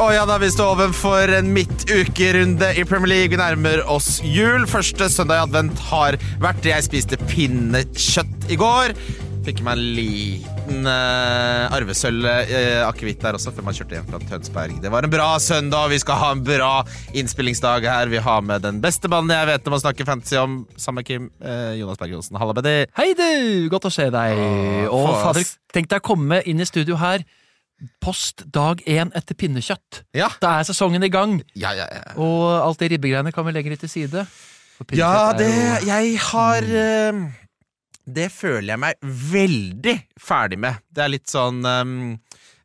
Å ja, da vi står overfor en midtukerunde i Premier League. Vi nærmer oss jul. Første søndag i advent har vært det. Jeg spiste pinnekjøtt i går. Fikk meg en liten uh, arvesølvakevitt uh, der også, før man kjørte hjem fra Tønsberg. Det var en bra søndag, vi skal ha en bra innspillingsdag her. Vi har med den beste mannen jeg vet om å snakke fantasy om, sammen med Kim. Uh, Jonas Berg Johnsen. Halla, Beddy. Hei du! Godt å se deg. Å, Og fader, tenk deg å komme inn i studio her post dag én etter pinnekjøtt. Ja. Da er sesongen i gang, Ja, ja, ja. og alt det ribbegreiene kan vi legge litt til side. Ja, det jo- Jeg har eh, Det føler jeg meg veldig ferdig med. Det er litt sånn um,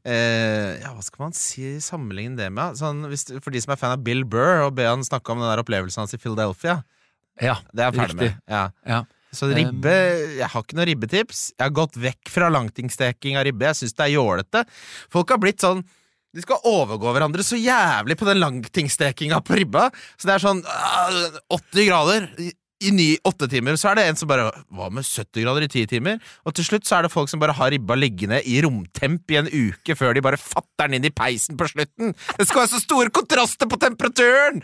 eh, Ja, hva skal man si sammenligne det med? Sånn, hvis, for de som er fan av Bill Burr, og be han snakke om den der opplevelsen hans i Philadelphia. Ja, Det er jeg ferdig riktig. med. Ja. Så ribbe Jeg har ikke noe ribbetips. Jeg har gått vekk fra langtingsteking av ribbe. Jeg syns det er jålete. Folk har blitt sånn de skal overgå hverandre så jævlig på den langtingstekinga på ribba. Så det er sånn ah, 80 grader i, i ni, åtte timer. Så er det en som bare Hva med 70 grader i ti timer? Og til slutt så er det folk som bare har ribba liggende i romtemp i en uke før de bare fatter den inn i peisen på slutten. Det skal være så store kontraster på temperaturen!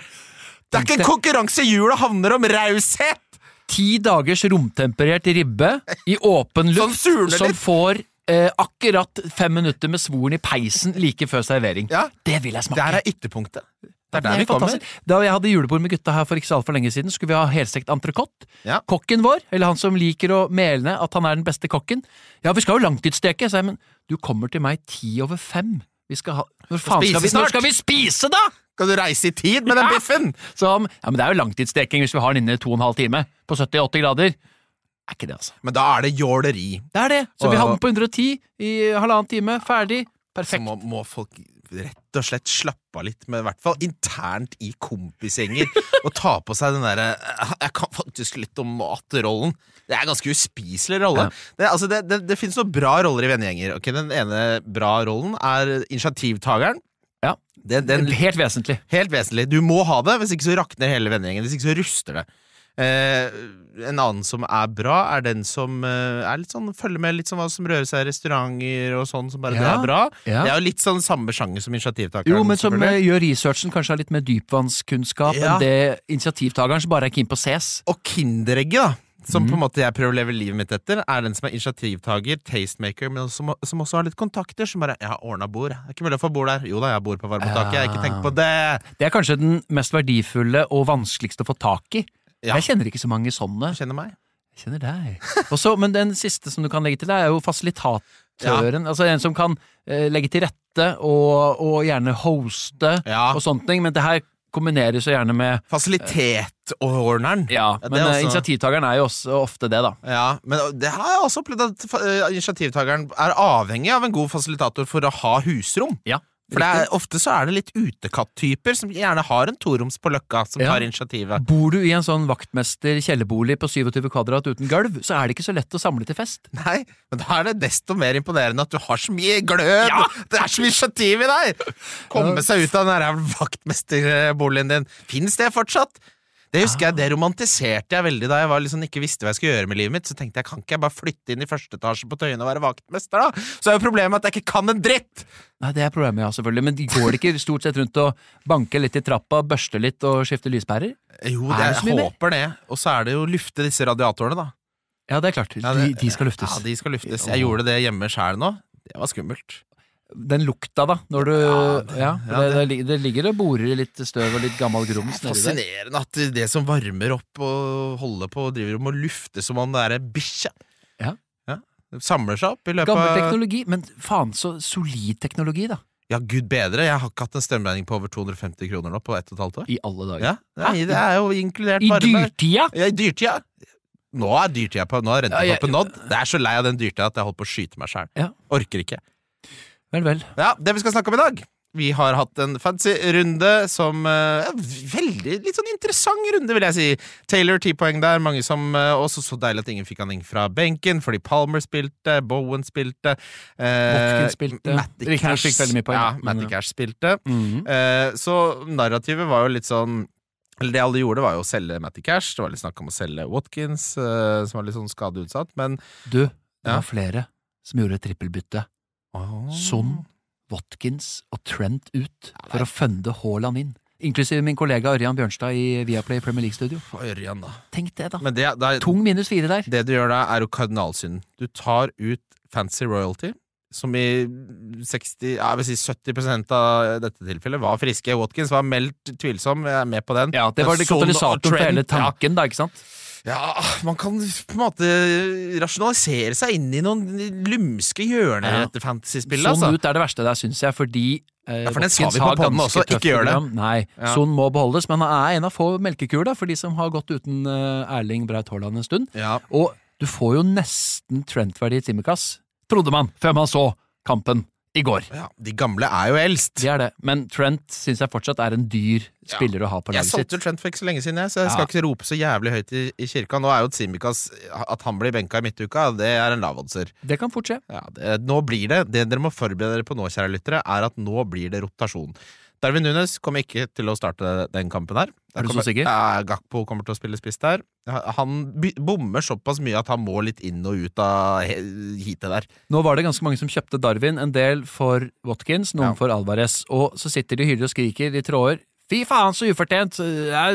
Det er ikke en konkurranse jula handler om raushet! Ti dagers romtemperert ribbe i åpen luft som, som får eh, akkurat fem minutter med svoren i peisen like før servering. Ja. Det vil jeg smake. Der er ytterpunktet. Det er der er vi kommer. Da jeg hadde julebord med gutta her for ikke så altfor lenge siden, skulle vi ha helstekt entrecôte. Ja. Kokken vår, eller han som liker å mele at han er den beste kokken Ja, vi skal jo langtidssteke, sa jeg, men du kommer til meg ti over fem. Vi skal ha Når faen skal vi, når skal vi spise, da?! Skal du reise i tid med den Ja. biffen? Så han, ja, men det er jo langtidssteking hvis vi har den inne i to og en halv time. På 70-80 grader. Er ikke det, altså. Men da er det jåleri. Det er det. Så vi Og- hadde den på 110 i halvannen time. Ferdig. Så Perfekt. må, må folk rett og slett slappe av litt, med, i hvert fall internt i kompisgjenger, og ta på seg den derre Jeg kan faktisk litt om matrollen. Det er en ganske uspiselig rolle. Ja. Det, altså, det, det, det finnes noen bra roller i vennegjenger. Okay, den ene bra rollen er initiativtakeren. Ja. Den, den, Helt vesentlig. Helt vesentlig. Du må ha det, hvis ikke så rakner hele vennegjengen. Hvis ikke så ruster det. Eh, en annen som er bra, er den som eh, er litt sånn, følger med litt sånn hva som rører seg i restauranter og sånn. Som bare det er bra. ja. Det er jo litt sånn samme sjanger som initiativtakeren. Jo, men som eh, gjør researchen, kanskje har litt mer dypvannskunnskap Ja. enn det initiativtakeren som bare er keen på ses. Og Kinderegget, da. Som Mhm. på en måte jeg prøver å leve livet mitt etter, er den som er initiativtaker, tastemaker, men som, som også har litt kontakter. Som bare 'Jeg har ordna bord. Det er ikke mulig å få bord der.' Jo da, jeg bord på varmetaket. Jeg har ikke tenkt på det. Det er kanskje den mest verdifulle og vanskeligste å få tak i. Ja. Jeg kjenner ikke så mange sånne. Kjenner meg. Jeg kjenner deg. Også, men den siste som du kan legge til, er jo fasilitatøren. Altså en som kan eh, legge til rette og, og gjerne hoste Ja. og sånne ting. Men det her kombineres så gjerne med Fasilitetordneren. Ja, Ja, men er eh, initiativtakeren er jo også ofte det, da. Ja, men det har jeg også opplevd at eh, initiativtakeren er avhengig av en god fasilitator for å ha husrom. Ja. For det er, ofte så er det litt utekatt-typer som gjerne har en toroms på Løkka, som Ja. tar initiativet. Bor du i en sånn vaktmester-kjellerbolig på 27 kvadrat uten gulv, så er det ikke så lett å samle til fest. Nei, men da er det desto mer imponerende at du har så mye glød! Ja! Det er så mye initiativ i deg! Komme seg ut av den vaktmesterboligen din. Fins det fortsatt? Det husker jeg, det romantiserte jeg veldig da jeg var liksom ikke visste hva jeg skulle gjøre med livet mitt. Så tenkte jeg, kan ikke jeg bare flytte inn i første etasje på Tøyen og være vaktmester, da? Så er jo problemet at jeg ikke kan en dritt! Nei, Det er problemet, ja, selvfølgelig. Men de går ikke stort sett rundt og banker litt i trappa, børster litt og skifter lyspærer? Jo, det, det jeg håper det. Og så er det jo lufte disse radiatorene, da. Ja, det er klart. De, de skal luftes. Ja, de skal luftes. Jeg gjorde det hjemme sjæl nå. Det var skummelt. Den lukta, da, når du Ja, Ja, det, det, det ligger og borer i litt støv og litt gammel grums nedi der. Fascinerende at det som varmer opp og holder på og driver og lufter lufte som om det er ei bikkje. Ja. Det Samler seg opp i løpet Gammel teknologi, men faen så solid teknologi, da. Ja, gud bedre. Jeg har ikke hatt en strømregning på over 250 kroner nå på ett og et halvt år. I alle dager. Ja, er, det er jo inkludert I varme. dyrtida! Ja, i dyrtida. Nå er dyrtida på Nå er Ja, rentetoppen nådd. Jeg er så lei av den dyrtida at jeg holder på å skyte meg sjæl. Ja. Orker ikke. Vel, vel. Ja, Det vi skal snakke om i dag, Vi har hatt en fancy runde som er Veldig litt sånn interessant runde, vil jeg si. Taylor ti poeng der. Mange som uh, Også så deilig at ingen fikk han inn fra benken, fordi Palmer spilte, Bowen spilte. uh, Watkins spilte. Matty Cash, fikk veldig mye poeng, Ja, Matty. Cash spilte. Mm -hmm. uh, så narrativet var jo litt sånn eller Det alle gjorde, var jo å selge Matty Cash. Det var litt snakk om å selge Watkins, som var litt sånn skadeutsatt, men Du, det Ja. var flere som gjorde et Son, Watkins og Trent ut for å funde Haaland inn. Inklusive min kollega Ørjan Bjørnstad i Viaplay Premier League-studio. Ørjan, da. Tenk det, da. Men det, det, er- Tung minus fire der. det du gjør da, er jo kardinalsynden. Du tar ut fancy royalty, som i 60, ja, si 70 av dette tilfellet var friske. Watkins var meldt tvilsom, jeg er med på den. Ja, Det var det katalysatoren for hele hele ja. tanken, da, ikke sant? Ja, man kan på en måte rasjonalisere seg inn i noen lumske hjørner Ja. dette fantasyspillet. Sånn Altså. ut er det verste der, syns jeg, fordi eh, Ja, for den sa vi på podden også, ikke gjør det. Nei, Ja. Son må beholdes, men han er en av få melkekuer da, for de som har gått uten eh, Erling Braut Haaland en stund. Ja. Og du får jo nesten Trent-verdi i Timicas, trodde man, før man så kampen i går. ja, De gamle er jo eldst. De er det, men Trent syns jeg fortsatt er en dyr spiller å ha på laget sitt. Jeg solgte Trent for ikke så lenge siden, jeg, så jeg skal ikke rope så jævlig høyt i, i kirka. Nå er jo Tsimikas At han blir benka i midtuka, det er en lavoddser. Det kan fort skje. Ja, det, nå blir det Det dere må forberede dere på nå, kjære lyttere, er at nå blir det rotasjon. Darwin Nunes kommer ikke til å starte den kampen her. Er du så sikker? Ja, Gakpo kommer til å spille spiss der. Han bommer såpass mye at han må litt inn og ut av he- heatet der. Nå var det ganske mange som kjøpte Darwin, en del for Watkins, noen Ja. for Alvarez. Og så sitter de og hyler og skriker i tråder. Fy faen, så ufortjent!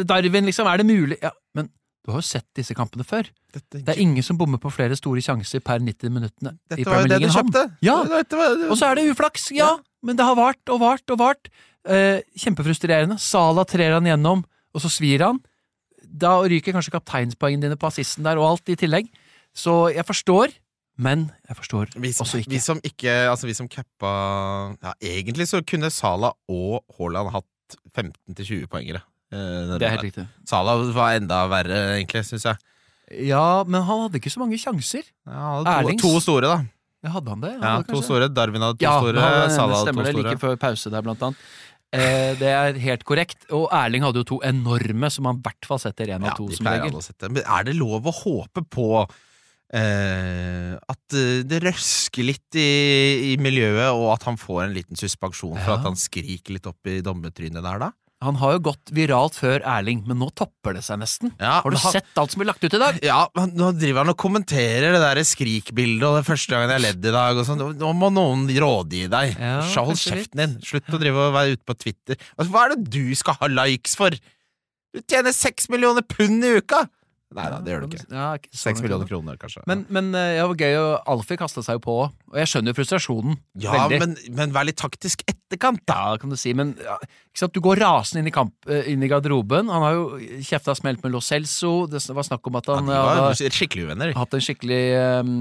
Darwin, liksom, er det mulig? Ja, men du har jo sett disse kampene før. Dette, Det er ingen som bommer på flere store sjanser per 90 minuttene i dette var jo det du kjøpte! Ja. Var, Og så er det uflaks, ja, men det har vart og vart og vart. Eh, kjempefrustrerende. Sala trer han gjennom, og så svir han. Da ryker kanskje kapteinspoengene dine på assisten der, og alt i tillegg. Så jeg forstår, men jeg forstår vi, som- også ikke. vi som ikke Altså, vi som cappa Ja, egentlig så kunne Sala og Haaland hatt 15-20 poengere. Eh, Det er helt riktig. Sala var enda verre, egentlig, syns jeg. Ja, men han hadde ikke så mange sjanser. Ja, han hadde to, to store, da. Hadde han det? Han Ja, to store. Darwin hadde to Ja, store. han- Sala hadde stemmer to det. store. Like før pause der, blant annet. Eh, det er helt korrekt. Og Erling hadde jo to enorme, som han i hvert fall setter én av Ja, to som regel. alle sette. Men er det lov å håpe på eh, at eh, det røsker litt i, i miljøet, og at han får en liten suspensjon for Ja. at han skriker litt opp i dommetrynet der, da? Han har jo gått viralt før Erling, men nå topper det seg nesten. Ja, Har du han- sett alt som blir lagt ut i dag? Ja, men nå driver han og kommenterer det der skrikbildet og det første gangen jeg ledd i dag. Og sånn. Nå må noen rådgi deg. Ja, Hold kjeften din. Slutt å drive og være ute på Twitter. Altså, hva er det du skal ha likes for? Du tjener seks millioner pund i uka! Nei da, det gjør du ikke. Ja, Seks millioner kroner, kanskje. Men, men ja, det var gøy, og Alfie kasta seg jo på. Og jeg skjønner jo frustrasjonen. ja, men, men vær litt taktisk etterkant, da. Ja, kan du si, men ja, ikke sant? du går rasende inn i, kamp, eh, inn i garderoben. Han har jo kjefta smelt med Lo Celso. Det var snakk om at han ja, var hadde skikkelig uvenner. hatt en skikkelig um,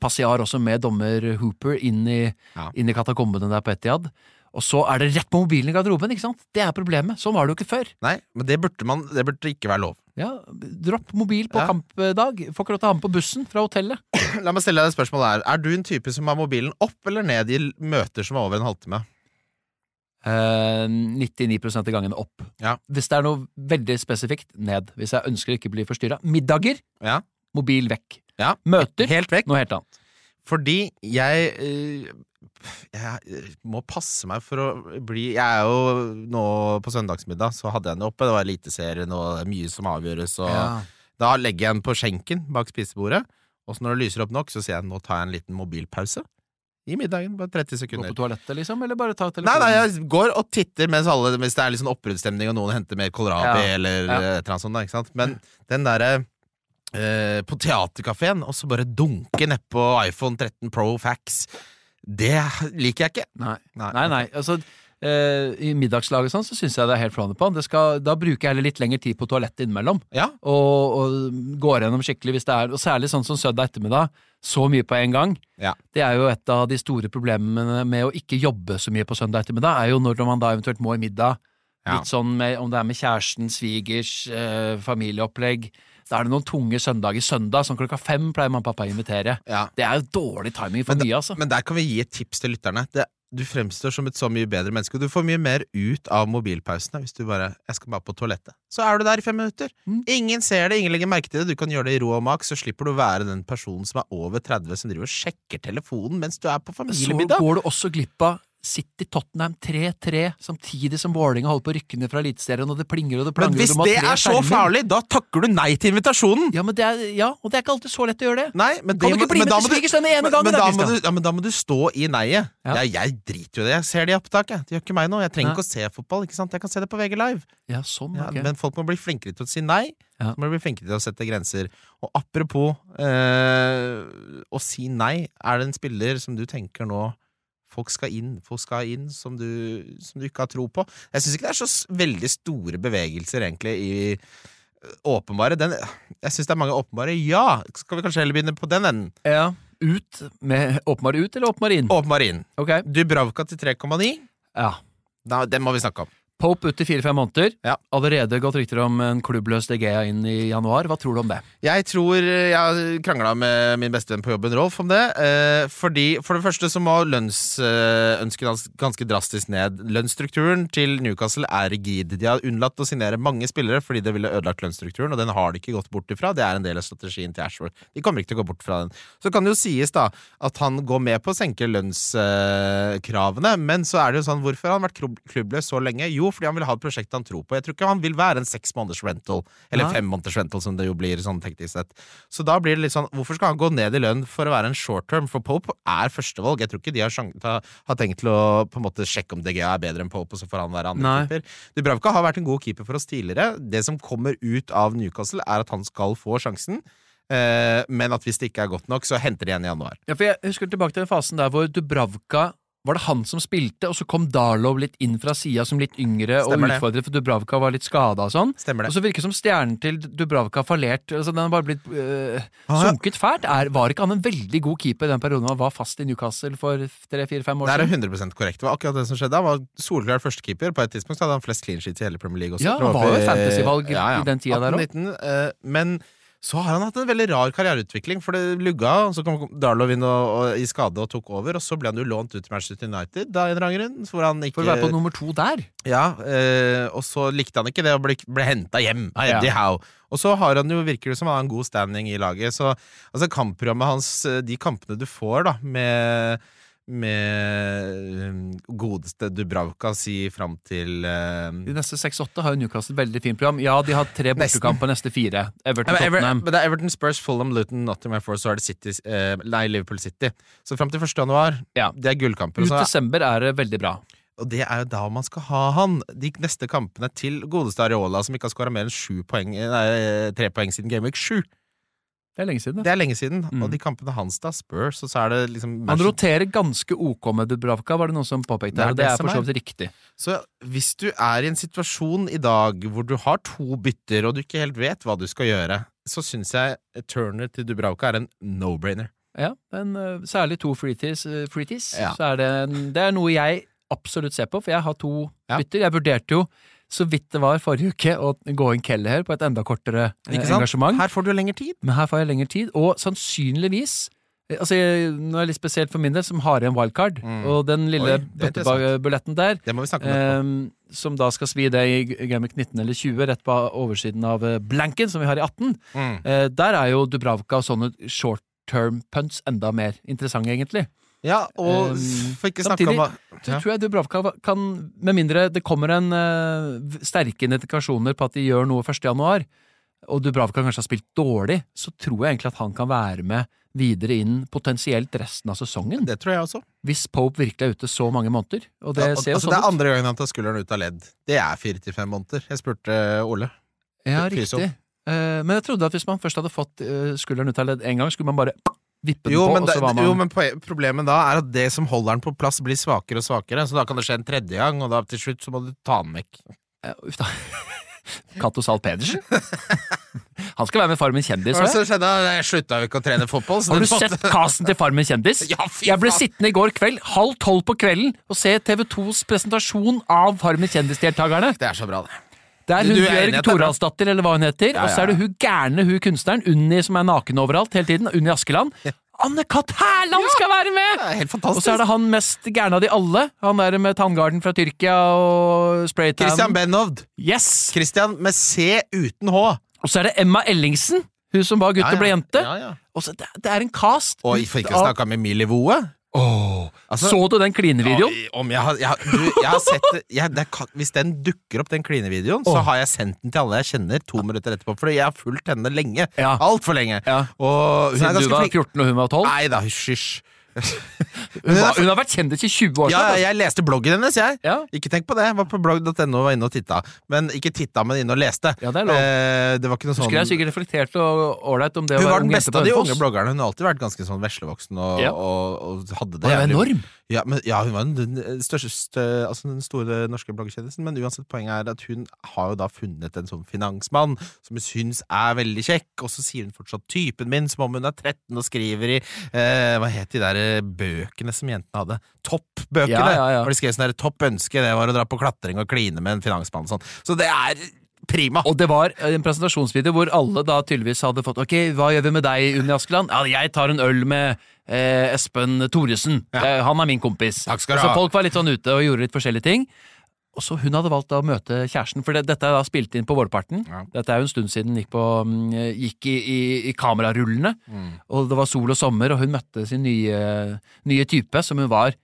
passiar også med dommer Hooper inn i, inn i katakombene der på Etiad. Og så er det rett på mobilen i garderoben, ikke sant? Det er problemet. Sånn var det jo ikke før. Nei, men det burde, man, det burde ikke være lov. Ja, Dropp mobil på Ja. kampdag. Får ikke lov til å ha den på bussen fra hotellet. La meg stille deg et spørsmål her. Er du en type som har mobilen opp eller ned i møter som er over en halvtime? Eh, 99 av gangene opp. Ja. Hvis det er noe veldig spesifikt, ned. Hvis jeg ønsker ikke å bli forstyrra. Middager, Ja. mobil vekk. Ja. Møter, Helt vekk. noe helt annet. Fordi jeg eh, Jeg må passe meg for å bli Jeg er jo nå på søndagsmiddag, så hadde jeg den oppe. Det var Eliteserien og mye som avgjøres. Og Da legger jeg den på skjenken bak spisebordet. Og så når det lyser opp nok, så sier jeg nå tar jeg en liten mobilpause. I middagen. Bare 30 Gå sekunder. på toalettet, liksom? Eller bare ta telefonen? nei, jeg går og titter mens, alle, hvis det er litt sånn oppbruddsstemning, og noen henter mer kålrabi Ja, eller ja. et eller annet sånt. da, Ikke sant? Men den derre eh, på teaterkafeen, og så bare dunke nedpå iPhone 13 Pro Fax, det liker jeg ikke. Nei. Nei. Nei, nei, altså eh, I middagslaget sånn, så syns jeg det er helt flående på. Det skal, da bruker jeg heller litt lengre tid på toalettet innimellom. Ja, Og, og går gjennom skikkelig hvis det er Og særlig sånn som søndag ettermiddag. Så mye på en gang. Ja. Det er jo et av de store problemene med å ikke jobbe så mye på søndag ettermiddag, er jo når man da eventuelt må i middag. Ja. Litt sånn med, om det er med kjæresten, svigers, eh, familieopplegg. Da er det noen tunge søndager. Søndag sånn klokka fem pleier mamma og pappa å invitere. ja. Det er jo dårlig timing for Men mye, altså. Men der kan vi gi et tips til lytterne. Det, du fremstår som et så mye bedre menneske. Du får mye mer ut av mobilpausene hvis du bare 'Jeg skal bare på toalettet'. Så er du der i fem minutter. Mm. Ingen ser det, ingen legger merke til det. Du kan gjøre det i ro og mak, så slipper du å være den personen som er over 30 som driver og sjekker telefonen mens du er på Så går du også glipp av City Tottenham 3-3, samtidig som Vålerenga holder på å rykke ned fra Eliteserien, og det plinger og det Men hvis det er så skjermer. farlig, da takker du nei til invitasjonen! Ja, men det er, ja, og det er ikke alltid så lett å gjøre det. Nei, men Kan det du ikke bli med til svigers denne ene men- gangen, men da, Kristian? ja, men da må du stå i neiet. Ja. Jeg, jeg driter jo i det. Jeg ser det i opptaket. Det gjør ikke meg noe. Jeg trenger ikke å se fotball. ikke sant? Jeg kan se det på VG Live. Ja, sånn, Ja. Men folk må bli flinkere til å si nei. Ja. Så må bli flinkere til å sette grenser. Og apropos eh, å si nei, er det en spiller som du tenker nå Folk skal inn, folk skal inn som du, som du ikke har tro på. Jeg syns ikke det er så veldig store bevegelser, egentlig, i eh, åpenbare. Den, jeg syns det er mange åpenbare. Ja! Skal vi kanskje heller begynne på den enden? Ja, ut med Åpenbar ut eller åpenbar inn? Åpenbar inn. Ok. Dubravka til 3,9. Ja. Da- Den må vi snakke om. Pope ut i fire-fem måneder. Ja. Allerede gått rykter om en klubbløs DGA inn i januar. Hva tror du om det? Jeg tror Jeg har krangla med min bestevenn på jobben, Rolf, om det. Eh, fordi For det første så må lønnsønsket hans ganske drastisk ned. Lønnsstrukturen til Newcastle er rigid. De har unnlatt å signere mange spillere fordi det ville ødelagt lønnsstrukturen, og den har de ikke gått bort ifra. Det er en del av strategien til Ashworth. De kommer ikke til å gå bort fra den. Så kan det jo sies da at han går med på å senke lønnskravene, men så er det jo sånn Hvorfor har han vært klubbløs så lenge? Jo, fordi han vil ha et prosjekt han tror på. Jeg tror ikke han vil være en seks måneders rental, eller ja. fem måneders rental, som det jo blir sånn teknisk sett. Så da blir det litt sånn Hvorfor skal han gå ned i lønn for å være en short term? For Pope er førstevalg. Jeg tror ikke de har, har tenkt til å på en måte sjekke om DGA er bedre enn Pope, og så får han være andre Nei. keeper. Dubravka har vært en god keeper for oss tidligere. Det som kommer ut av Newcastle, er at han skal få sjansen. Eh, men at hvis det ikke er godt nok, så henter de igjen i januar. Ja, for Jeg husker tilbake til den fasen der hvor Dubravka var det han som spilte, og så kom Darlow litt inn fra sida som litt yngre Stemmer og utfordret, for Dubravka var litt skada og sånn. Stemmer det. Og så virker det som stjernen til Dubravka har fallert. Altså, den har bare blitt øh, ja. sunket fælt. Er, var ikke han en veldig god keeper i den perioden han var fast i Newcastle for tre-fire-fem år siden? Det er siden? 100 korrekt. Det var akkurat det som skjedde. Han var soleklart førstekeeper. På et tidspunkt så hadde han flest clean sheets i hele Premier League også. Ja, han var jo fantasyvalg i- fantasyvalg i den tida der også. 18-19, eh, men så har han hatt en veldig rar karriereutvikling, for det lugga, og så kom Darlow inn og, og, i skade og tok over, og så ble han jo lånt ut til Manchester United da, en grunn, hvor han ikke For å være på nummer to der. Ja, øh, og så likte han ikke det og ble, ble henta hjem av Eddie Ja. Howe. Og så har han jo, virker det som han har en god standing i laget. Så altså, kampprogrammet hans, eh, de kampene du får da med med um, godeste Dubravka si fram til uh, De neste seks-åtte har jo Newcastle veldig fint program. Ja, de har tre bortekamper neste fire. Everton, Ever, Tottenham. men det er Everton, Spurs, Fulham, Luton, Nottingham Force, så er det City, uh, nei, Liverpool City. Så fram til 1. januar, Ja. det er gullkamper. Ut desember er det veldig bra. og det er jo da man skal ha han. De neste kampene til godeste Areola, som ikke har skåra mer enn poeng, nei, tre poeng siden Gameweek 7. Det er lenge siden. Det er lenge siden. Mm. Og de kampene hans, da, Spurs, og så er det liksom Han roterer ganske ok med Dubravka, var det noen som påpekte. Det er her, og det det er for så vidt riktig. Så hvis du er i en situasjon i dag hvor du har to bytter, og du ikke helt vet hva du skal gjøre, så syns jeg Turner til Dubravka er en no-brainer. Ja, men uh, særlig to freeties, uh, freeties Ja. så er det, en- det er noe jeg absolutt ser på, for jeg har to Ja. bytter. Jeg vurderte jo så vidt det var forrige uke å gå inn Kelleher på et enda kortere eh, engasjement. Her får du lengre tid. Men her får jeg lengre tid, og sannsynligvis eh, Altså, jeg- Nå er det litt spesielt for min del, som har igjen wildcard. Mm. Og den lille bøtteballetten der, ehm, som da skal svi det i Gamic 19 eller 20, rett på oversiden av eh, blanken, som vi har i 18. Mm. Eh, der er jo Dubravka og sånne short term punts enda mer interessante, egentlig. Ja, og Um, for ikke snakke om Samtidig tror jeg Dubravka kan, med mindre det kommer en uh, sterke indikasjoner på at de gjør noe 1. januar, og Dubravka kanskje har spilt dårlig, så tror jeg egentlig at han kan være med videre inn potensielt resten av sesongen. Det tror jeg også. Hvis Pope virkelig er ute så mange måneder. Og det Ja, og- ser jo altså, sånn det er andre gangen han tar skulderen ut av ledd. Det er fire til fem måneder. Jeg spurte eh, Ole. Ja, riktig. Uh, men jeg trodde at hvis man først hadde fått uh, skulderen ut av ledd én gang, skulle man bare vippe den Jo, på, men, var man jo, men problemet da er at det som holder den på plass, blir svakere og svakere. Så da kan det skje en tredje gang, og da til slutt så må du ta den vekk. Ja, Uff da. Cato Zahl Pedersen? Han skal være med Farmen kjendis. Hva som skjedde? Jeg slutta jo ikke å trene fotball. så Har du måtte- sett casten til Farmen kjendis? Ja, Jeg ble sittende i går kveld, halv tolv på kvelden, og se TV2s presentasjon av Farmen kjendisdeltakerne. Det er så bra, det. Det er hun Bjørg er? Toralsdatter, eller hva hun heter, og så er det hun gærne, hun kunstneren, Unni som er naken overalt hele tiden, Unni Askeland. Anne-Kat. Hærland skal være med! Helt Og så er det han mest gærne av de alle. Han der med tanngarden fra Tyrkia og spraytan. Christian Benhovd. Yes! Christian med C uten H. Og så er det Emma Ellingsen. Hun som var gutt og ble jente. Og så det, det er en cast. Og for ikke å snakke om Emilie Voe. Altså- Så du den klinevideoen? Oi, Om jeg har, jeg, du, jeg har sett jeg, det Hvis den dukker opp, den klinevideoen, så har jeg sendt den til alle jeg kjenner to minutter etterpå. Fordi jeg har fulgt henne lenge. Ja. Altfor lenge. Ja. Og Siden du var flink. 14 og hun var 12? Nei da, hysj. Hun, var, hun har vært kjendis i 20 år Ja, snart. jeg leste bloggen hennes, jeg. Ja. Ikke tenk på det. Jeg var på blogg.no og var inne og titta. Men ikke titta, men inne og leste. Ja, det er lov. Eh, det var ikke noe sånn Husker jeg sikkert reflekterte og ålreit om det Hun var den beste av de unge bloggerne. Hun har alltid vært ganske sånn veslevoksen og, Ja. og, og hadde det Hun det jo enorm. Ja, men, ja, hun var den, største, altså den store norske bloggkjendisen, men uansett poenget er at hun har jo da funnet en sånn finansmann som hun syns er veldig kjekk, og så sier hun fortsatt 'typen min', som om hun er 13 og skriver i eh, Hva het de der eh, bøkene som jentene hadde? Toppbøkene! Ja, ja, ja. Hvor de skrev sånn 'topp ønske', det var å dra på klatring og kline med en finansmann og sånn. Så det er prima! Og det var en presentasjonsvideo hvor alle da tydeligvis hadde fått Ok, hva gjør vi med deg, Unni Askeland? Ja, jeg tar en øl med eh, Espen Thoresen. Ja. han er min kompis. Takk skal du så folk var litt sånn ute og gjorde litt forskjellige ting. Og så hun hadde valgt å møte kjæresten, for det, dette er da spilt inn på vårparten. Ja. Dette er jo en stund siden den gikk, på, mm, gikk i, i, i kamerarullene. Mm. Og det var sol og sommer, og hun møtte sin nye, nye type, som hun var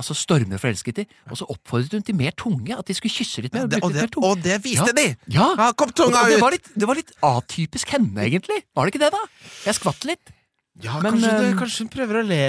altså stormer forelsket i. Og så oppfordret hun til mer tunge, at de skulle kysse litt mer. Det, og, og, litt det, mer og det viste Ja. de! Ja, Ja, kom og tunga det ut! var, litt, det var litt atypisk henne, egentlig. Var det ikke det, da? Jeg skvatt litt. Ja, Men, kanskje, det, eh, kanskje hun prøver å le,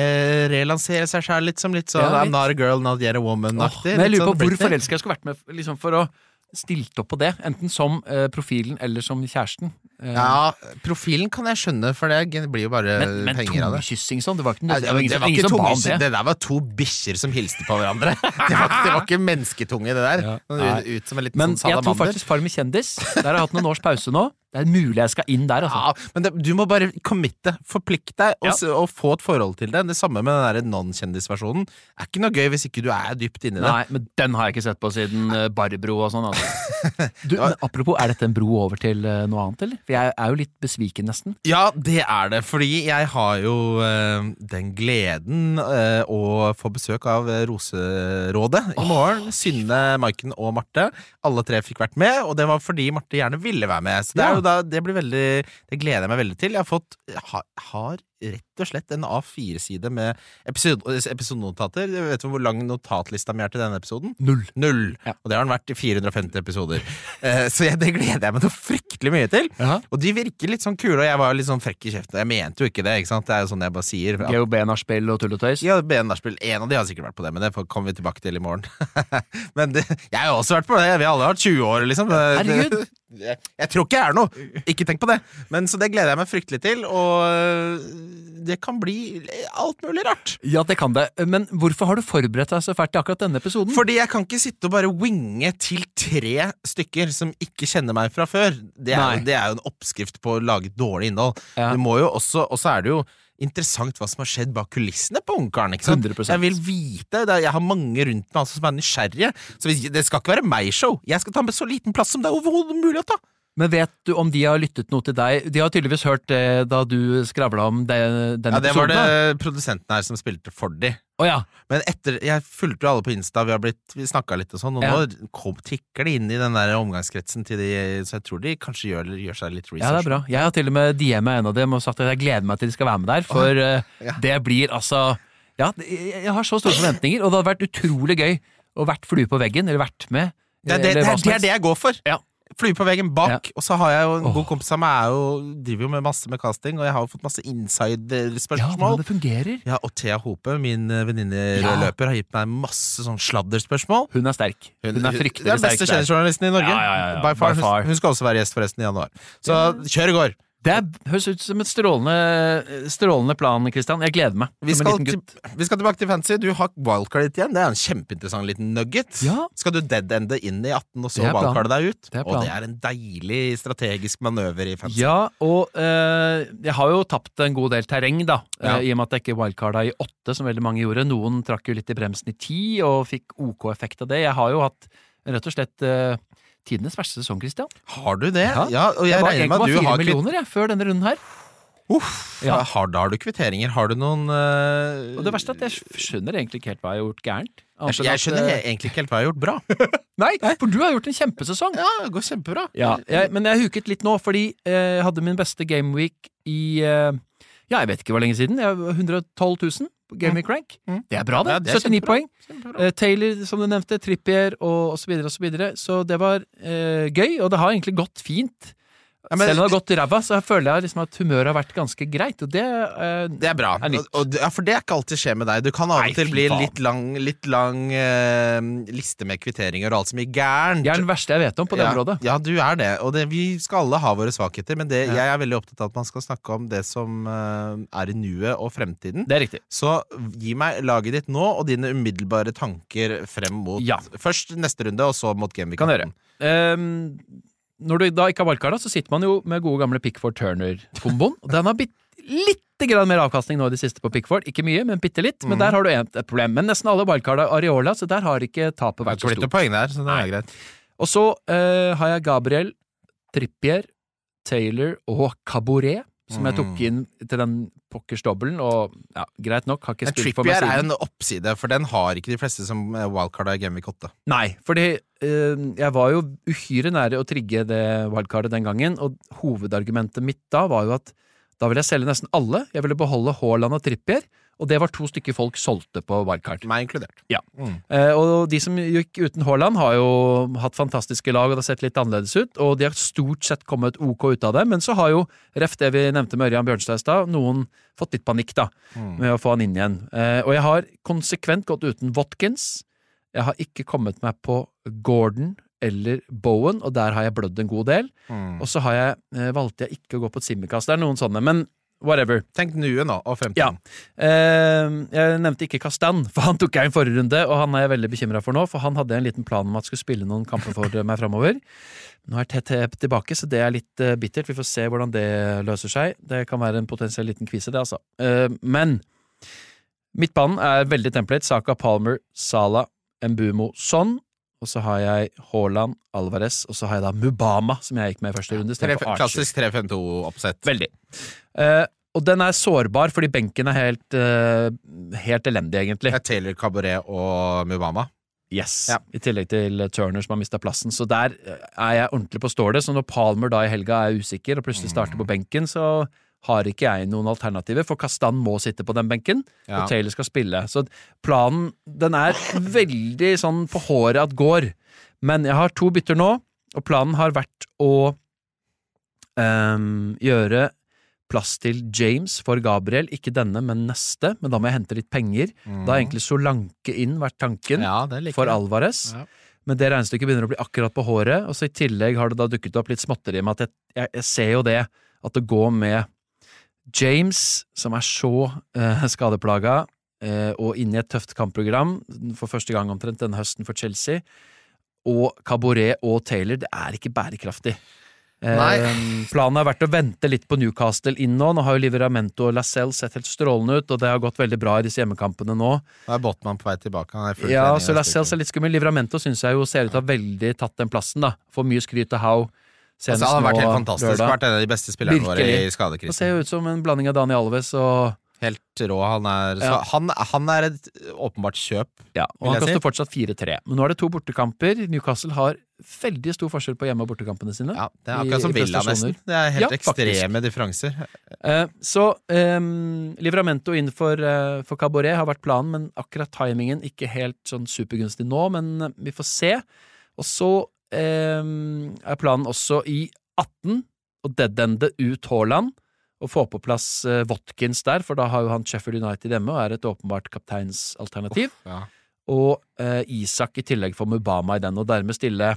relansere seg sjøl litt som litt sånn Ja. I'm not a girl, not yet a woman-aktig. men jeg lurer på sånn hvor forelska jeg skulle vært med liksom for å stilt opp på det. Enten som uh, profilen eller som kjæresten. Uh, Ja, profilen kan jeg skjønne, for det blir jo bare men men penger av det. tungekyssing sånn, det var ikke noe, det var ingen, det, var ikke som ba tunge, det. det der var to bikkjer som hilste på hverandre. Det var, det var ikke mennesketunge, det der. Ja. Sånn ut, ut som en liten Men sånn jeg tror salamander. faktisk Farmen kjendis Der har jeg hatt noen års pause nå. Det er mulig jeg skal inn der, altså. Ja, men det, du må bare committe, forplikte deg, og, Ja. og få et forhold til det. Det samme med den non-kjendisversjonen. Er ikke noe gøy hvis ikke du er dypt inni det. Nei, men den har jeg ikke sett på siden uh, Barbro og sånn. Altså. Du, men apropos, er dette en bro over til uh, noe annet, eller? For jeg er jo litt besviken, nesten. Ja, det er det, fordi jeg har jo uh, den gleden å få besøk av Roserådet i morgen. Synne, Maiken og Marte. Alle tre fikk vært med, og det var fordi Marte gjerne ville være med. Så det, er jo da, det blir veldig Det gleder jeg meg veldig til. Jeg har fått har, har rett og slett en A4-side med episode, episodenotater. Vet du hvor lang notatlista mi er til denne episoden? Null. Null. Ja. Og det har den vært i 450 episoder. Eh, så jeg, det gleder jeg meg noe fryktelig mye til. Og de virker litt sånn kule, og jeg var litt sånn frekk i kjeften. Jeg mente jo ikke det, ikke sant? Det er jo sånn jeg bare sier. At- GHB-nachspiel og tull og tøys. Ja, BN-nachspiel. En av de har sikkert vært på det, men det kommer vi tilbake til i morgen. men det, jeg har jo også vært på det. Vi har alle vært 20 år, liksom. Herregud. Jeg, jeg tror ikke jeg er noe. Ikke tenk på det. Men Så det gleder jeg meg fryktelig til, og det kan bli alt mulig rart. Ja, det kan det. Men hvorfor har du forberedt deg så fælt til akkurat denne episoden? Fordi jeg kan ikke sitte og bare winge til tre stykker som ikke kjenner meg fra før. Det er, det er jo en oppskrift på å lage dårlig innhold. Ja. Du må jo også, Og så er det jo interessant hva som har skjedd bak kulissene på Ungkaren. ikke sant? 100%. Jeg vil vite, Jeg har mange rundt meg altså, som er nysgjerrige. Så Det skal ikke være meg-show. Jeg skal ta med så liten plass som det er overhodet mulig å ta. Men vet du om de har lyttet noe til deg? De har tydeligvis hørt det da du skravla om det, den Ja, Det var episoden. det da. produsenten her som spilte for de. Å ja. Men etter, jeg fulgte jo alle på Insta, vi har blitt, vi snakka litt og sånn, og Ja. nå kom, tikker de inn i den der omgangskretsen til de, så jeg tror de kanskje gjør, gjør seg litt research. ja, det er bra. Jeg har til og med DM-a en av dem og sagt at jeg gleder meg til de skal være med der, for eh, Ja. det blir altså Ja, det- jeg jeg har så store forventninger, og det hadde vært utrolig gøy å vært flue på veggen, eller vært med. Det er det, eller det, hva er, som det er det jeg går for. Ja. Flue på veggen bak, og så har jeg jo en oh. god kompis av meg er jo, driver jo med masse med casting, og jeg har jo fått masse Ja, inside-spørsmål. hvordan det fungerer. Ja, og Thea Hope, min eh, venninne Ja. har gitt meg masse sånn sladderspørsmål. Hun er sterk. Hun er fryktelig er den sterk. beste kjendisjournalisten i Norge. Ja, ja, ja, ja. By far. By far. Hun skal også være gjest forresten i januar. Så kjør i går! Det er, høres ut som et strålende, strålende plan, Kristian. Jeg gleder meg. Vi skal, til, vi skal tilbake til fantasy. Du har wildcard igjen. Det er en kjempeinteressant liten nugget. Ja. Skal du dead-ende inn i 18 og så wildcarde deg ut? Det og det er en deilig strategisk manøver i fantasy. Ja, og øh, jeg har jo tapt en god del terreng, da. Ja. eh, I og med at jeg ikke wildcarda i åtte, som veldig mange gjorde. Noen trakk jo litt i bremsen i ti, og fikk OK-effekt av det. Jeg har jo hatt rett og slett eh, tidenes verste sesong, Christian. Har du det? Ja. Ja, og jeg Jeg regner med at du har millioner jeg, før denne runden her. Uff, Ja. har, da har du kvitteringer. Har du noen uh... Og det verste er at jeg skjønner egentlig ikke helt hva jeg har gjort gærent. Jeg, jeg, skjønner at, skjønner eh, egentlig ikke helt hva jeg har gjort bra. Nei, for du har gjort en kjempesesong. Ja, det går kjempebra. Ja, jeg, men jeg huket litt nå, fordi eh, jeg hadde min beste gameweek i uh, Ja, jeg vet ikke hvor lenge siden. Jeg 112 000 på Crank. Mm. Det er bra, det. Ja, det er 79 kjempebra. poeng. Eh, Taylor, som du nevnte, Trippier og, osv. så videre og så videre. Så det var uh, gøy, og det har egentlig gått fint. Ja, men- Selv om det har gått ræva, så føler jeg liksom at humøret har vært ganske greit, og det eh, Det er bra. Er. Og, ja, for det er ikke alltid skjer med deg. Du kan av og til bli faen. litt lang, litt lang eh, liste med kvitteringer og alt som gir gærent. Jeg er den verste jeg vet om på det ja, området. Ja, du er det. Og det, vi skal alle ha våre svakheter, men det, jeg er veldig opptatt av at man skal snakke om det som eh, er i nuet og fremtiden. Det er riktig. Så gi meg laget ditt nå, og dine umiddelbare tanker frem mot Ja. Først neste runde, og så mot Gameweek Kan 18. dere. Når du da ikke har wildcarda, så sitter man jo med gode gamle Pickford Turner-komboen. Og Den har bitt litt grann mer avkastning nå i det siste på Pickford. Ikke mye, men bitte litt. Men Mhm. der har du et, problem. Men nesten alle wildcarda Areola, så der har ikke tapet vært så stort. poeng der, så det er greit. Og så uh, har jeg Gabriel, Trippier, Taylor og Caboret, som jeg tok Mm. inn til den pokkers dobbelen. Og ja, greit nok, har ikke Men spilt for meg Trippier er siden. en oppside, for den har ikke de fleste som eh, i Gameweek 8. Nei, fordi eh, jeg var jo uhyre nære å trigge det wildcardet den gangen, og hovedargumentet mitt da var jo at da ville jeg selge nesten alle. Jeg ville beholde Haaland og Trippier, og det var to stykker folk solgte på wildcard. Meg inkludert. Ja. Mm. Eh, og de som gikk uten Haaland, har jo hatt fantastiske lag, og det har sett litt annerledes ut, og de har stort sett kommet ok ut av det, men så har jo, ref det vi nevnte med Ørjan Bjørnstad i stad, noen fått litt panikk, da, Mm. med å få han inn igjen. Eh, og jeg har konsekvent gått uten Watkins. Jeg har ikke kommet meg på Gordon eller Bowen, og der har jeg blødd en god del. Mm. Og så har jeg, eh, valgte jeg ikke å gå på et Simikast. Det er noen sånne, men whatever. Tenk nuet nå, og fremtiden. Ja. Eh, jeg nevnte ikke Kastan, for han tok jeg i forrige runde, og han er jeg veldig bekymra for nå, for han hadde en liten plan om at skulle spille noen kamper for meg framover. Nå er TT tilbake, så det er litt eh, bittert. Vi får se hvordan det løser seg. Det kan være en potensiell liten kvise, det, altså. Eh, men midtbanen er veldig template. Saka Palmer, Sala, Mbumo, Son. Og så har jeg Haaland, Alvarez, og så har jeg da Mubama, som jeg gikk med i første runde. Tre, klassisk 3-5-2-oppsett. Veldig. Uh, og den er sårbar, fordi benken er helt, uh, helt elendig, egentlig. Taylor Cabaret og Mubama. Yes. Ja. I tillegg til Turner, som har mista plassen. Så der eh, er jeg ordentlig på stålet. Så når Palmer da i helga er usikker og plutselig starter på benken, så har ikke jeg noen alternativer, for Kastan må sitte på den benken, Ja. og Taylor skal spille. Så planen, den er veldig sånn på håret at går. Men jeg har to bytter nå, og planen har vært å um, gjøre plass til James for Gabriel. Ikke denne, men neste. Men da må jeg hente litt penger. Da har egentlig Solanke inn vært tanken Ja, for. Alvarez. Ja. Men det regnestykket begynner å bli akkurat på håret, og så i tillegg har det da dukket opp litt småtteri med at jeg, jeg, jeg ser jo det, at det går med James, som er så eh, skadeplaga, eh, og inne i et tøft kampprogram for første gang omtrent denne høsten for Chelsea, og Caboret og Taylor, det er ikke bærekraftig. Eh, planen har vært å vente litt på Newcastle inn nå. Nå har jo Liveramento og Lascelles sett helt strålende ut, og det har gått veldig bra i disse hjemmekampene nå. Da er Botman på vei tilbake. Han Ja, så neste Lascelles er litt skummel. Liveramento syns jeg jo ser ut til å ha veldig tatt den plassen, da. Får mye skryt av How. Altså, han har vært helt fantastisk. lørdag. Vært en av de beste spillerne våre i Det Han ser jo ut som en blanding av Dani Alves og Helt rå. Han er, Ja. han, han er et åpenbart kjøp. Ja, og han koster si. fortsatt 4-3. Men nå er det to bortekamper. Newcastle har veldig stor forskjell på hjemme- og bortekampene sine. Ja, det er akkurat som Villa, nesten. Det er helt Ja, faktisk. ekstreme differanser. Eh, så um, Livramento inn for, eh, for Caboret har vært planen, men akkurat timingen ikke helt sånn supergunstig nå, men eh, vi får se. Og så em, er planen også i 18 å deadende ut Haaland og få på plass eh, Watkins der, for da har jo han Sheffield United hjemme og er et åpenbart kapteinsalternativ. Ja. Og eh, Isak i tillegg for Mubama i den, og dermed stille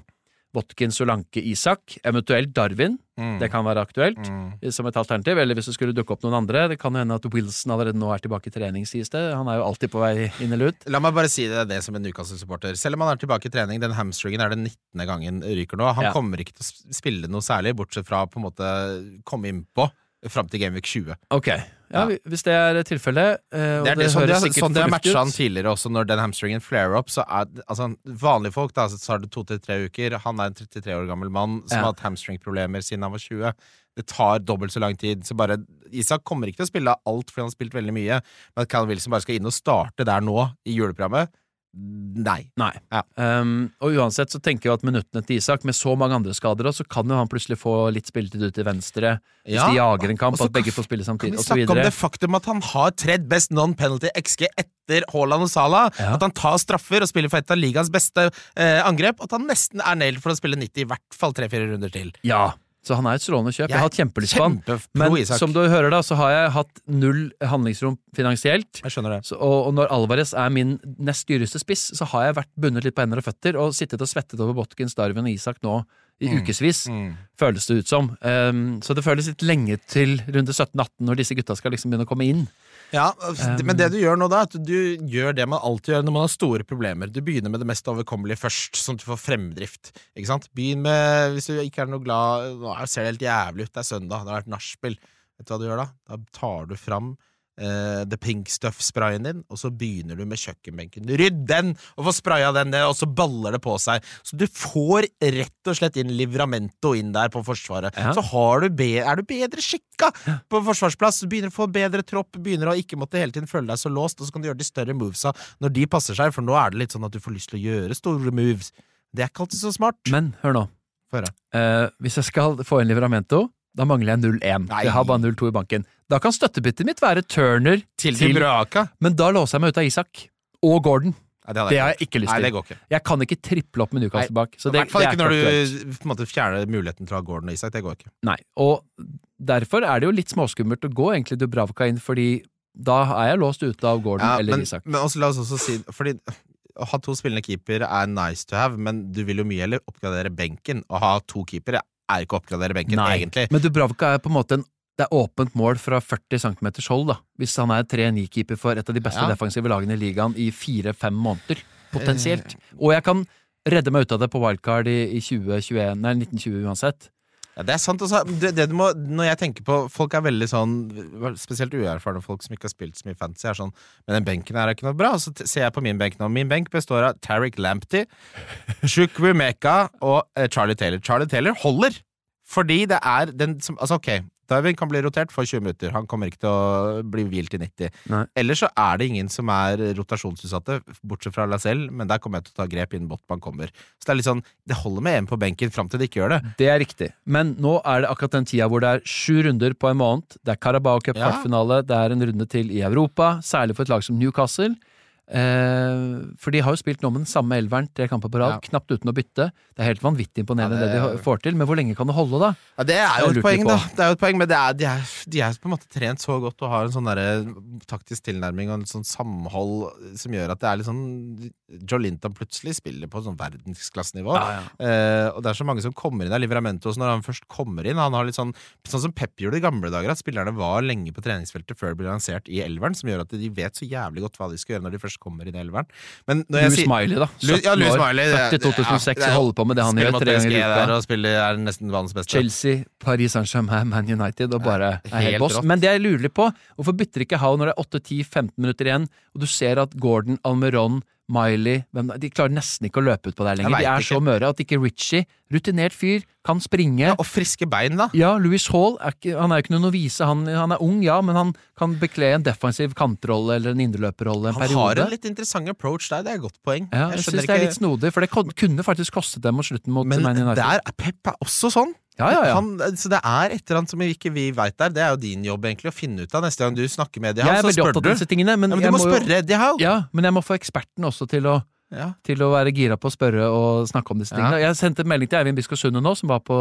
Watkins, Solanke, Isak, eventuelt Darwin, Mm. det kan være aktuelt Mm. som et alternativ, eller hvis det skulle dukke opp noen andre. Det kan hende at Wilson allerede nå er tilbake i trening, sies det. Han er jo alltid på vei inn eller ut. La meg bare si det, det som en Newcastle-supporter. Selv om han er tilbake i trening, den hamstringen er den 19. gangen ryker nå. Han Ja. kommer ikke til å spille noe særlig, bortsett fra på en måte komme innpå fram til Gameweek 20. Ok, ja, Ja. Hvis det er tilfellet, eh, Det er det, det, sånn, det, sånn har matcha han tidligere også, når den hamstringen flare up. Så er altså, Vanlige folk da, så har det to til tre uker. Han er en 33 år gammel mann som Ja. har hatt hamstringproblemer siden han var 20. det tar dobbelt så lang tid. Så bare Isak kommer ikke til å spille alt fordi han har spilt veldig mye, men at Callum Wilson bare skal inn og starte der nå, i juleprogrammet, nei. Nei. Ja. Um, og uansett så tenker jeg at minuttene til Isak, med så mange andre skader, også, så kan jo han plutselig få litt spilletid ut til venstre. Hvis Ja, de jager en kamp, og at begge får spille samtidig, osv. og så snakke om det faktum at han har tredd best non-penalty XG etter Haaland og Salah? Ja. At han tar straffer og spiller for et av ligaens beste eh, angrep? At han nesten er nailed for å spille 90 i hvert fall tre-fire runder til. Ja, så han er et strålende kjøp. Jeg, har hatt kjempelyst på han. Men som du hører, da, så har jeg hatt null handlingsrom finansielt. Jeg skjønner det. Så, og, og når Alvarez er min nest dyreste spiss, så har jeg vært bundet litt på hender og føtter og sittet og svettet over Botkins, Darwin og Isak nå i ukevis, Mm. føles det ut som. Um, så det føles litt lenge til runde 17-18 når disse gutta skal liksom begynne å komme inn. Ja, Men det du gjør nå, da, at du gjør det man alltid gjør når man har store problemer. Du begynner med det mest overkommelige først, sånn at du får fremdrift. Ikke sant? Begynn med Hvis du ikke er noe glad Nå ser det helt jævlig ut, det er søndag, det har vært nachspiel. Vet du hva du gjør da? Da tar du fram eh, The Pink Stuff-sprayen din, og så begynner du med kjøkkenbenken. Rydd den, og få spraya den ned, og så baller det på seg. Så du får rett og slett inn Livramento inn der på Forsvaret. Ja. Så har du be er du bedre skikka på forsvarsplass. Du begynner å få bedre tropp, begynner å ikke måtte hele tiden føle deg så låst, og så kan du gjøre de større movesa når de passer seg, for nå er det litt sånn at du får lyst til å gjøre store moves. Det er ikke alltid så smart. Men hør nå. Eh, hvis jeg skal få inn Livramento, da mangler jeg 0-1. Nei. Jeg har bare 0-2 i banken. Da kan støttebyttet mitt være Turner Til til Braka. Men da låser jeg meg ut av Isak. Og Gordon. Nei, det, Det har jeg ikke lyst Nei, til. det går ikke. Jeg kan ikke triple opp med Newcastle bak. I hvert fall ikke når du måte fjerner muligheten til å ha Gordon og Isak. Det går ikke. Nei. Og derfor er det jo litt småskummelt å gå egentlig Dubravka inn, fordi da er jeg låst ute av Gordon Ja, eller men, Isak. men også, la oss også si Fordi å ha to spillende keeper er nice to have, men du vil jo mye heller oppgradere benken. Å ha to keepere er ikke å oppgradere benken, Nei. egentlig. Men Dubravka er på en måte en det er åpent mål fra 40 cm hold, da. Hvis han er 3-9-keeper for et av de beste Ja. defensive lagene i ligaen i fire-fem måneder. Potensielt. Og jeg kan redde meg ut av det på wildcard i, i 2021, nei, 1920 uansett. Ja, det er sant. Også, det, det du må, når jeg tenker på Folk er veldig sånn Spesielt uerfarne folk som ikke har spilt så mye fantasy, er sånn Men den benken her er ikke noe bra. Så ser jeg på min benk nå. Min benk består av Tariq Lamptey, Shukwu Meka og eh, Charlie Taylor. Charlie Taylor holder! Fordi det er den som Altså, ok. Darwin kan bli rotert for 20 minutter. Han kommer ikke til å bli hvilt i 90. Nei. Ellers så er det ingen som er rotasjonsutsatte, bortsett fra Lacelle, men der kommer jeg til å ta grep innen Botman kommer. Så det er litt sånn Det holder med én på benken fram til de ikke gjør det. Det er riktig. Men nå er det akkurat den tida hvor det er sju runder på en måned. Det er Carabao Cup Ja. det er en runde til i Europa, særlig for et lag som Newcastle. Eh, for de har jo spilt nå med den samme elveren tre kamper på rad, Ja. knapt uten å bytte. Det er helt vanvittig imponerende Ja, det det, de får til, men hvor lenge kan det holde, da? Ja, Det er jo et poeng, da. Det er jo et poeng, Men det er, de, er, de er på en måte trent så godt og har en sånn der, taktisk tilnærming og en sånn samhold som gjør at det er litt sånn Joe plutselig spiller på sånn verdensklassenivå. Eh, og det er så mange som kommer inn der. Livramento også, når han først kommer inn Han har litt sånn Sånn som Pep gjorde i gamle dager, at spillerne var lenge på treningsfeltet før de ble lansert i elveren, som gjør at de vet så jævlig godt hva de skal gjøre når de først kommer i i elveren. Men når Louis Smiley, da. Lu- 17 ja, Louis år, Smiley, det- født i 2006 ja, er- og holder på med det han gjør tre ganger i uka. og spiller er nesten verdens beste. Chelsea, Paris Saint-Germain, Man United og bare er helt boss. Men det jeg lurer litt på, hvorfor bytter ikke Howe når det er 8-10-15 minutter igjen, og du ser at Gordon, Almeron, Miley De klarer nesten ikke å løpe ut på der lenger. De er ikke. så møre at ikke Ritchie, rutinert fyr, kan springe. Ja, og friske bein, da. Ja, Louis Hall er ikke, han er jo ikke noen novise. Han, han er ung, ja, men han kan bekle en defensiv kantrolle eller en indreløperrolle en Han periode. har en litt interessant approach der, det er et godt poeng. ja, jeg syns det er litt snodig, for det kunne faktisk kostet dem mot slutten mot men der er Pep er også sånn. Ja, ja, ja. Han, så det er et eller annet som ikke vi veit der. Det er jo din jobb egentlig å finne ut av neste gang du snakker med jeg Howe er Så veldig opptatt av disse tingene, men, Ja, men du må må spørre spørre Howe! Ja, men jeg må få eksperten også til å, Ja. til å være gira på å spørre og snakke om disse Ja. tingene. Jeg sendte en melding til Eivind Biskov Sunde nå, som var på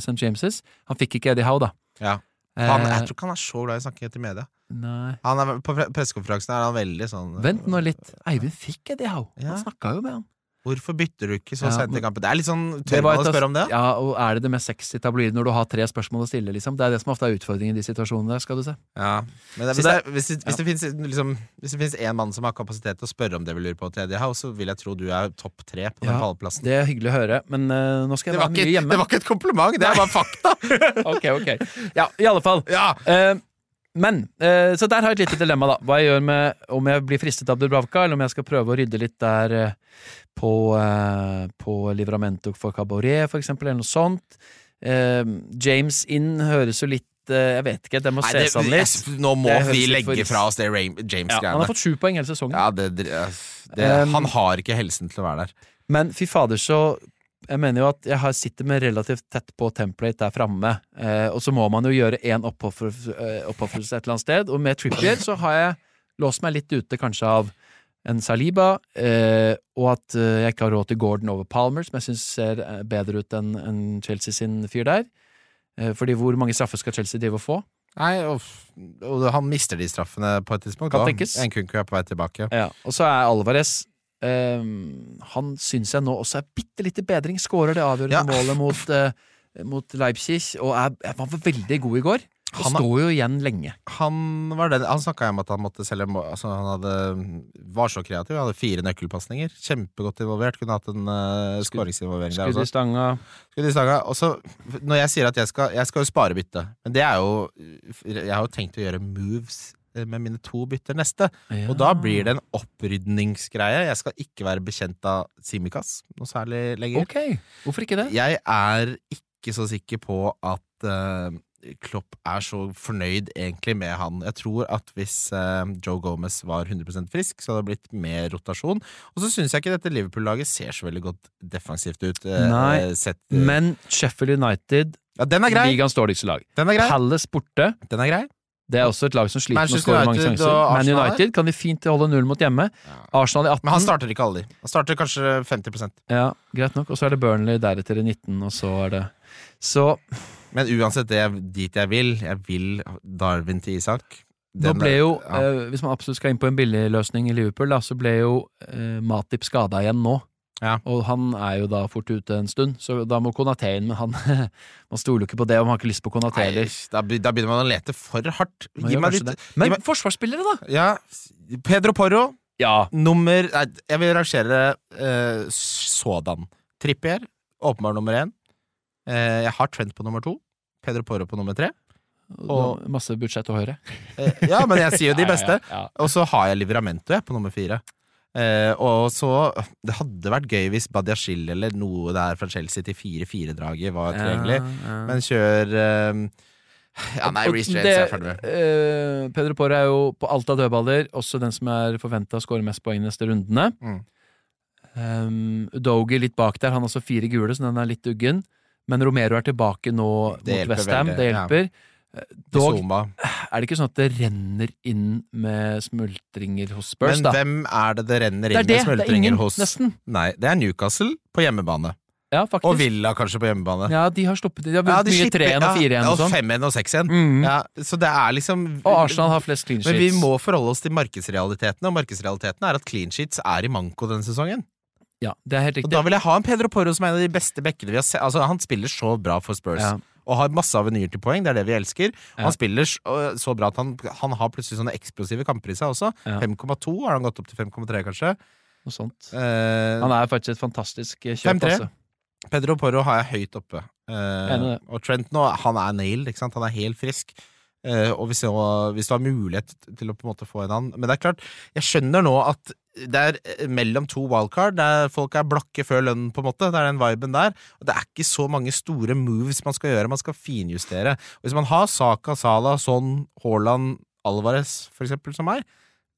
St. James's. Han fikk ikke Eddie Howe, da. Ja. Han, Eh, jeg tror ikke han er så glad i å snakke til media. Han er, på pre- pressekonferansen er han veldig sånn Vent nå litt. Eivind fikk Eddie Howe. Han snakka jo med han. Hvorfor bytter du ikke så Ja, sent i kampen? Det er litt sånn Tør man å spørre om det? Ja, og er det det mest sexy tabloidet når du har tre spørsmål å stille, liksom? Det er det som ofte er utfordringen i de situasjonene der, skal du se. Ja. Men det, hvis, det- det, hvis, det, finnes, liksom, hvis det finnes en mann som har kapasitet til å spørre om det vi lurer på tredje house, så vil jeg tro du er topp tre på den pallplassen. Det er hyggelig å høre, men uh, nå skal jeg være mye hjemme. det var ikke et kompliment, det er bare fakta! ok, ok. Ja, i alle fall. Ja. Eh, men, eh, så der har jeg et lite dilemma, da. Hva jeg gjør med om jeg blir fristet av Dubravka, eller om jeg skal prøve å rydde litt der eh, på, eh, på Livramento for Cabaret, for eksempel, eller noe sånt. James Inn høres jo litt Jeg vet ikke, det må Nei, ses an litt. nå må vi legge fra oss det Ray- Ja, han har fått sju poeng hele sesongen. Ja, det, det, Um, han har ikke helsen til å være der. Men fy fader, så Jeg mener jo at jeg sitter med relativt tett på template der framme. Eh, og så må man jo gjøre én eh, oppofrelse et eller annet sted. Og med Trippier så har jeg låst meg litt ute kanskje av en Saliba, eh, og at eh, jeg ikke har råd til Gordon over Palmer, som jeg syns ser eh, bedre ut enn en Chelsea sin fyr der. Eh, fordi hvor mange straffer skal Chelsea drive og få? Nei, og, og han mister de straffene på et tidspunkt. Kan da. tenkes. En kunku er på vei tilbake. Ja, og så er Alvarez Han syns jeg nå også er bitte litt i bedring. Skårer det avgjørende Ja. målet mot, eh, mot Leipzig, og er, han var veldig god i går. Og Han sto jo igjen lenge. Han var den, han snakka om at han måtte selge altså Han hadde, var så kreativ. Han hadde fire nøkkelpasninger. Kjempegodt involvert. Kunne hatt en uh, skåringsinvolvering der Skudd i stanga. Skudd i stanga. Og så, når jeg sier at jeg skal, jeg skal spare bytte, men det er jo Jeg har jo tenkt å gjøre moves eh, med mine to bytter neste. Og da blir det en opprydningsgreie. Jeg skal ikke være bekjent av Simikas noe særlig lenger. Ok, hvorfor ikke det? Jeg er ikke så sikker på at uh, Klopp er så fornøyd egentlig med han. Jeg tror at hvis uh, Joe Gomez var 100% frisk, så hadde det blitt mer rotasjon. Og så syns jeg ikke dette Liverpool-laget ser så veldig godt defensivt ut. Uh, Nei, eh, sett, eh, Men Sheffield United, ja, den er grei! ligaens dårligste lag. Den er grei. Palace borte. Den er grei. Det er også et lag som sliter med å skåre mange sjanser. Man United kan de fint holde null mot hjemme. Arsenal i 18. Men han starter ikke alle de. Han starter kanskje 50% Ja, greit nok. Og så er det Burnley deretter i 19, og så er det Så Men uansett det er dit jeg vil, jeg vil Darwin til Isak. Nå ble jo, ja. eh, hvis man absolutt skal inn på en billigløsning i Liverpool, da, så ble jo eh, Matip skada igjen nå. Ja. Og han er jo da fort ute en stund, så da må Konaté inn. Men han man stoler jo ikke på det, om han har ikke lyst på Konaté heller. da, da begynner man å lete for hardt. Man Gi meg litt. Men meg- forsvarsspillere, da? Ja, Pedro Porro, Ja. nummer nei, Jeg vil rangere uh, sådan. Trippier, åpenbar nummer én. Eh, jeg har Trent på nummer to. Pedro Porro på nummer tre. Og masse budsjett å høre. Eh, ja, men jeg sier jo de beste. Ja, ja, Og så har jeg Livramento jeg, på nummer fire. Eh, og så Det hadde vært gøy hvis Badiashil eller noe der fra Chelsea til 4-4-draget var ja. tilgjengelig. Ja, ja. Men kjør eh, Ja, nei, Reece James det- er ferdig med. eh, Pedro Porre er jo på alt av dødballer også den som er forventa å skåre mest poeng neste rundene. Mm. Um, Udogi litt bak der, han har også fire gule, så den er litt uggen. Men Romero er tilbake nå Det mot Westham, det hjelper. Eh, Dog er det ikke sånn at det renner inn med smultringer hos Spurs, Men da. hvem er det det renner er inn det, med det er smultringer ingen, hos? nesten. Nei, det er Newcastle på hjemmebane. Ja, Og. Villa kanskje på hjemmebane. Ja, de har sluppet De har Ja, vunnet de mye 3-1 og 4-1 ja, og sånn. 5-1 og 6-1. Mm. Ja, så det er liksom Og Arsenal har flest clean sheets. Men vi må forholde oss til markedsrealitetene, og markedsrealiteten er at clean sheets er i manko denne sesongen. Ja, det er helt riktig. Og da vil jeg ha en Pedro Porro som er en av de beste bekkene vi har sett. Altså, han spiller så bra for Spurs. Ja. Og har masse avenyer til poeng, det er det vi elsker. Ja. Han spiller så, bra at han, han har plutselig sånne eksplosive kamper i seg også. Ja. 5,2 har han gått opp til 5,3, kanskje. Noe sånt. Eh, Han er faktisk et fantastisk eh, kjøp, altså. Pedro Porro har jeg høyt oppe. Eh, og Trent nå, han er nailed? Han er helt frisk. Eh, og hvis, du har mulighet til å på en måte få en annen Men det er klart, jeg skjønner nå at det er eh, mellom to wildcard, der folk er blakke før lønnen, på en måte. Det er den viben der. Og det er ikke så mange store moves man skal gjøre. Man skal finjustere. Og hvis man har Saka, Salah, Son, Haaland, Alvarez, for eksempel, som meg,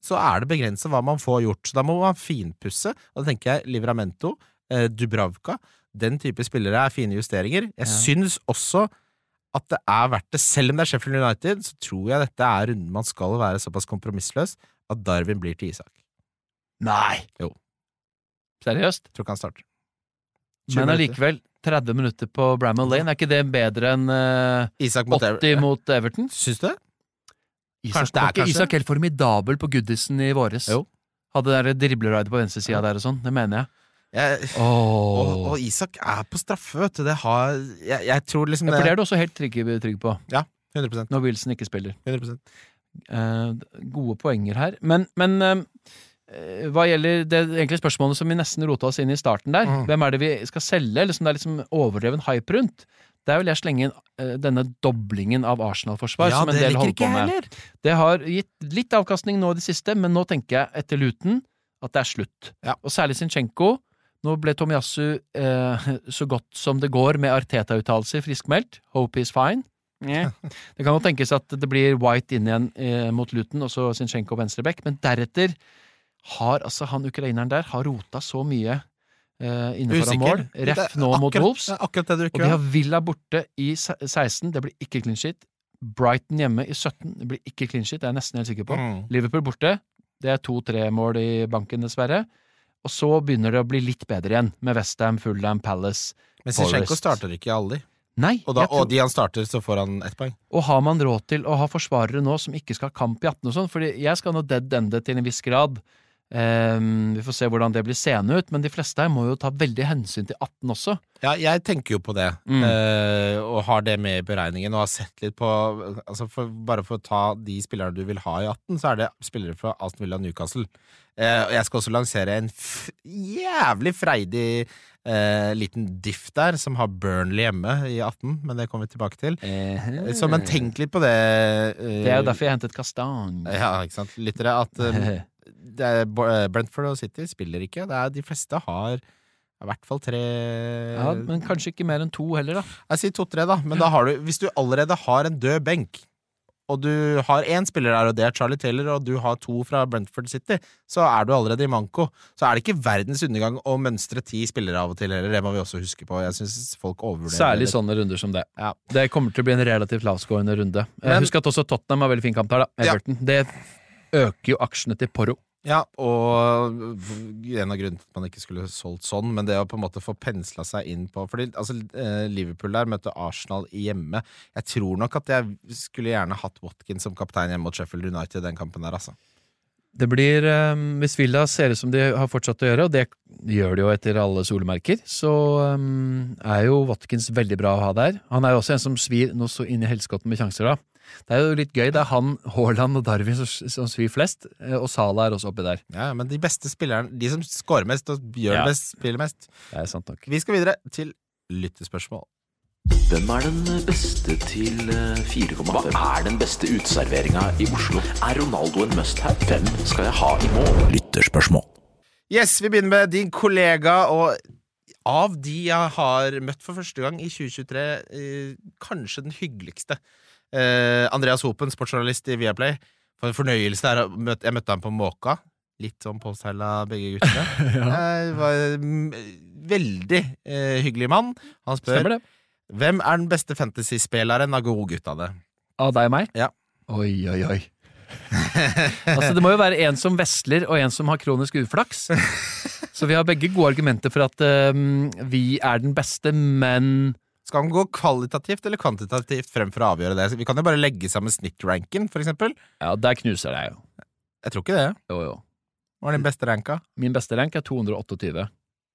så er det begrenset hva man får gjort. Så da må man finpusse. Og da tenker jeg Livramento, eh, Dubravka, den type spillere er fine justeringer. Jeg Ja. syns også at det er verdt det. Selv om det er Sheffield United, så tror jeg dette er runden man skal være såpass kompromissløs at Darwin blir til Isak. Nei! Jo. Seriøst? Tror ikke han starter. Men allikevel, 30 minutter på Bramall Lane, er ikke det bedre enn uh, Isak mot 80 Ever- mot Everton? Syns du det? Isak, Kanskje det er var ikke kanskje- Isak helt formidabel på Goodison i våres? Jo. Hadde der dribleridet på venstresida der og sånn, det mener jeg. Jeg, oh. og, og Isak er på straffe, vet du. Det har Jeg, jeg tror liksom Ja, for det er du også helt trygg, trygg på, 100, når Wilson ikke spiller. 100%. Eh, gode poenger her. Men, men eh, hva gjelder det egentlig spørsmålet som vi nesten rota oss inn i starten der, mm. hvem er det vi skal selge, eller som det er liksom overdreven hype rundt? Der vil jeg slenge inn uh, denne doblingen av Arsenal-forsvar, Ja, som en det del holder på med. heller. Det har gitt litt avkastning nå i det siste, men nå tenker jeg etter Luton at det er slutt. Ja. Og særlig Zinchenko, Nå ble Tomiyasu eh, så godt som det går med Arteta-uttalelser friskmeldt. Hope is fine. Yeah. Det kan jo tenkes at det blir White inn igjen eh, mot Luton, og så Zinchenko venstreback, men deretter har altså han ukraineren der har rota så mye eh, innenfor mål. Ref nå nå mot Wolves. Akkurat det du Og de har. Villa borte i 16, det blir ikke clean shit. Brighton hjemme i 17, det blir ikke clean shit, det er jeg nesten helt sikker på. Mm. Liverpool borte, det er to-tre mål i banken, dessverre. Og så begynner det å bli litt bedre igjen, med Westham, Fulham, Palace. Men Forest. starter ikke i alle de. Nei, Og, da, og de han starter, så får han ett poeng. og har man råd til å ha forsvarere nå som ikke skal ha kamp i 18 og sånn? Fordi jeg skal nå dead ende til en viss grad. Ehm, vi får se hvordan det blir seende ut, men de fleste her må jo ta veldig hensyn til 18 også. Ja, jeg tenker jo på det, Mm. eh, og har det med i beregningen, og har sett litt på altså for, Bare for å ta de spillerne du vil ha i 18, så er det spillere fra Aston Villa Newcastle. Eh, og jeg skal også lansere en jævlig freidig eh, liten diff der, som har Burnley hjemme i 18, men det kommer vi tilbake til. Så men tenk litt på det. Det er jo derfor jeg hentet Kastang. Ja, ikke sant, lyttere, at er, eh, Brentford og City spiller ikke. Det er, de fleste har i hvert fall tre Ja, men kanskje ikke mer enn to heller, da. Jeg sier to-tre, da. Men da har du, hvis du allerede har en død benk, og du har én spiller der, og det er Charlie Taylor, og du har to fra Brentford City, så er du allerede i manko. Så er det ikke verdens undergang å mønstre ti spillere av og til heller. Det må vi også huske på. Jeg synes folk overvurderer Særlig det. sånne runder som det. Ja. Det kommer til å bli en relativt lavskårende runde. Eh, Men- Husk at også Tottenham har veldig fin kamp her, da. Ja. Det øker jo aksjene til Porro. Ja, og en av grunnene til at man ikke skulle solgt sånn, men det å på en måte få pensla seg inn på Fordi altså, eh, Liverpool der møtte Arsenal hjemme. Jeg tror nok at jeg skulle gjerne hatt Watkins som kaptein hjemme mot Sheffield United i den kampen der, altså. Det blir, um, Hvis Villa ser ut som de har fortsatt å gjøre, og det gjør de jo etter alle solemerker, så um, er jo Watkins veldig bra å ha der. Han er jo også en som svir noe så inn i helskotten med sjanser, da. Det er jo litt gøy. Det er han, Haaland og Darwin som, som svir flest, eh, og Salah er også oppi der. Ja, men de beste spillerne, de som scorer mest og gjør Ja. det best, spiller mest. Det er sant nok. Vi skal videre til lyttespørsmål. Hvem er den beste til eh, 4,5? Hva er den beste uteserveringa i Oslo? Er Ronaldo en must-have? Hvem skal jeg ha i mål? Lytterspørsmål. Yes, vi begynner med din kollega, og av de jeg har møtt for første gang i 2023, eh, kanskje den hyggeligste. Eh, Andreas Hopen, sportsjournalist i Viaplay. For en fornøyelse der. å møte- Jeg møtte ham på Måka. Litt sånn påseila, begge guttene. Eh, var veldig eh, hyggelig mann. Han spør Stemmer det. Hvem er den beste fantasyspilleren av godguttene. Av deg og meg? Ja. Oi, oi, oi. altså, det må jo være en som vesler, og en som har kronisk uflaks. Så vi har begge gode argumenter for at um, vi er den beste, men Skal han gå kvalitativt eller kvantitativt frem for å avgjøre det? Vi kan jo bare legge sammen snittranken, for eksempel. Ja, der knuser jeg jo. Jeg tror ikke det. Jo, jo. Hva er din beste ranka Min beste rank er 228.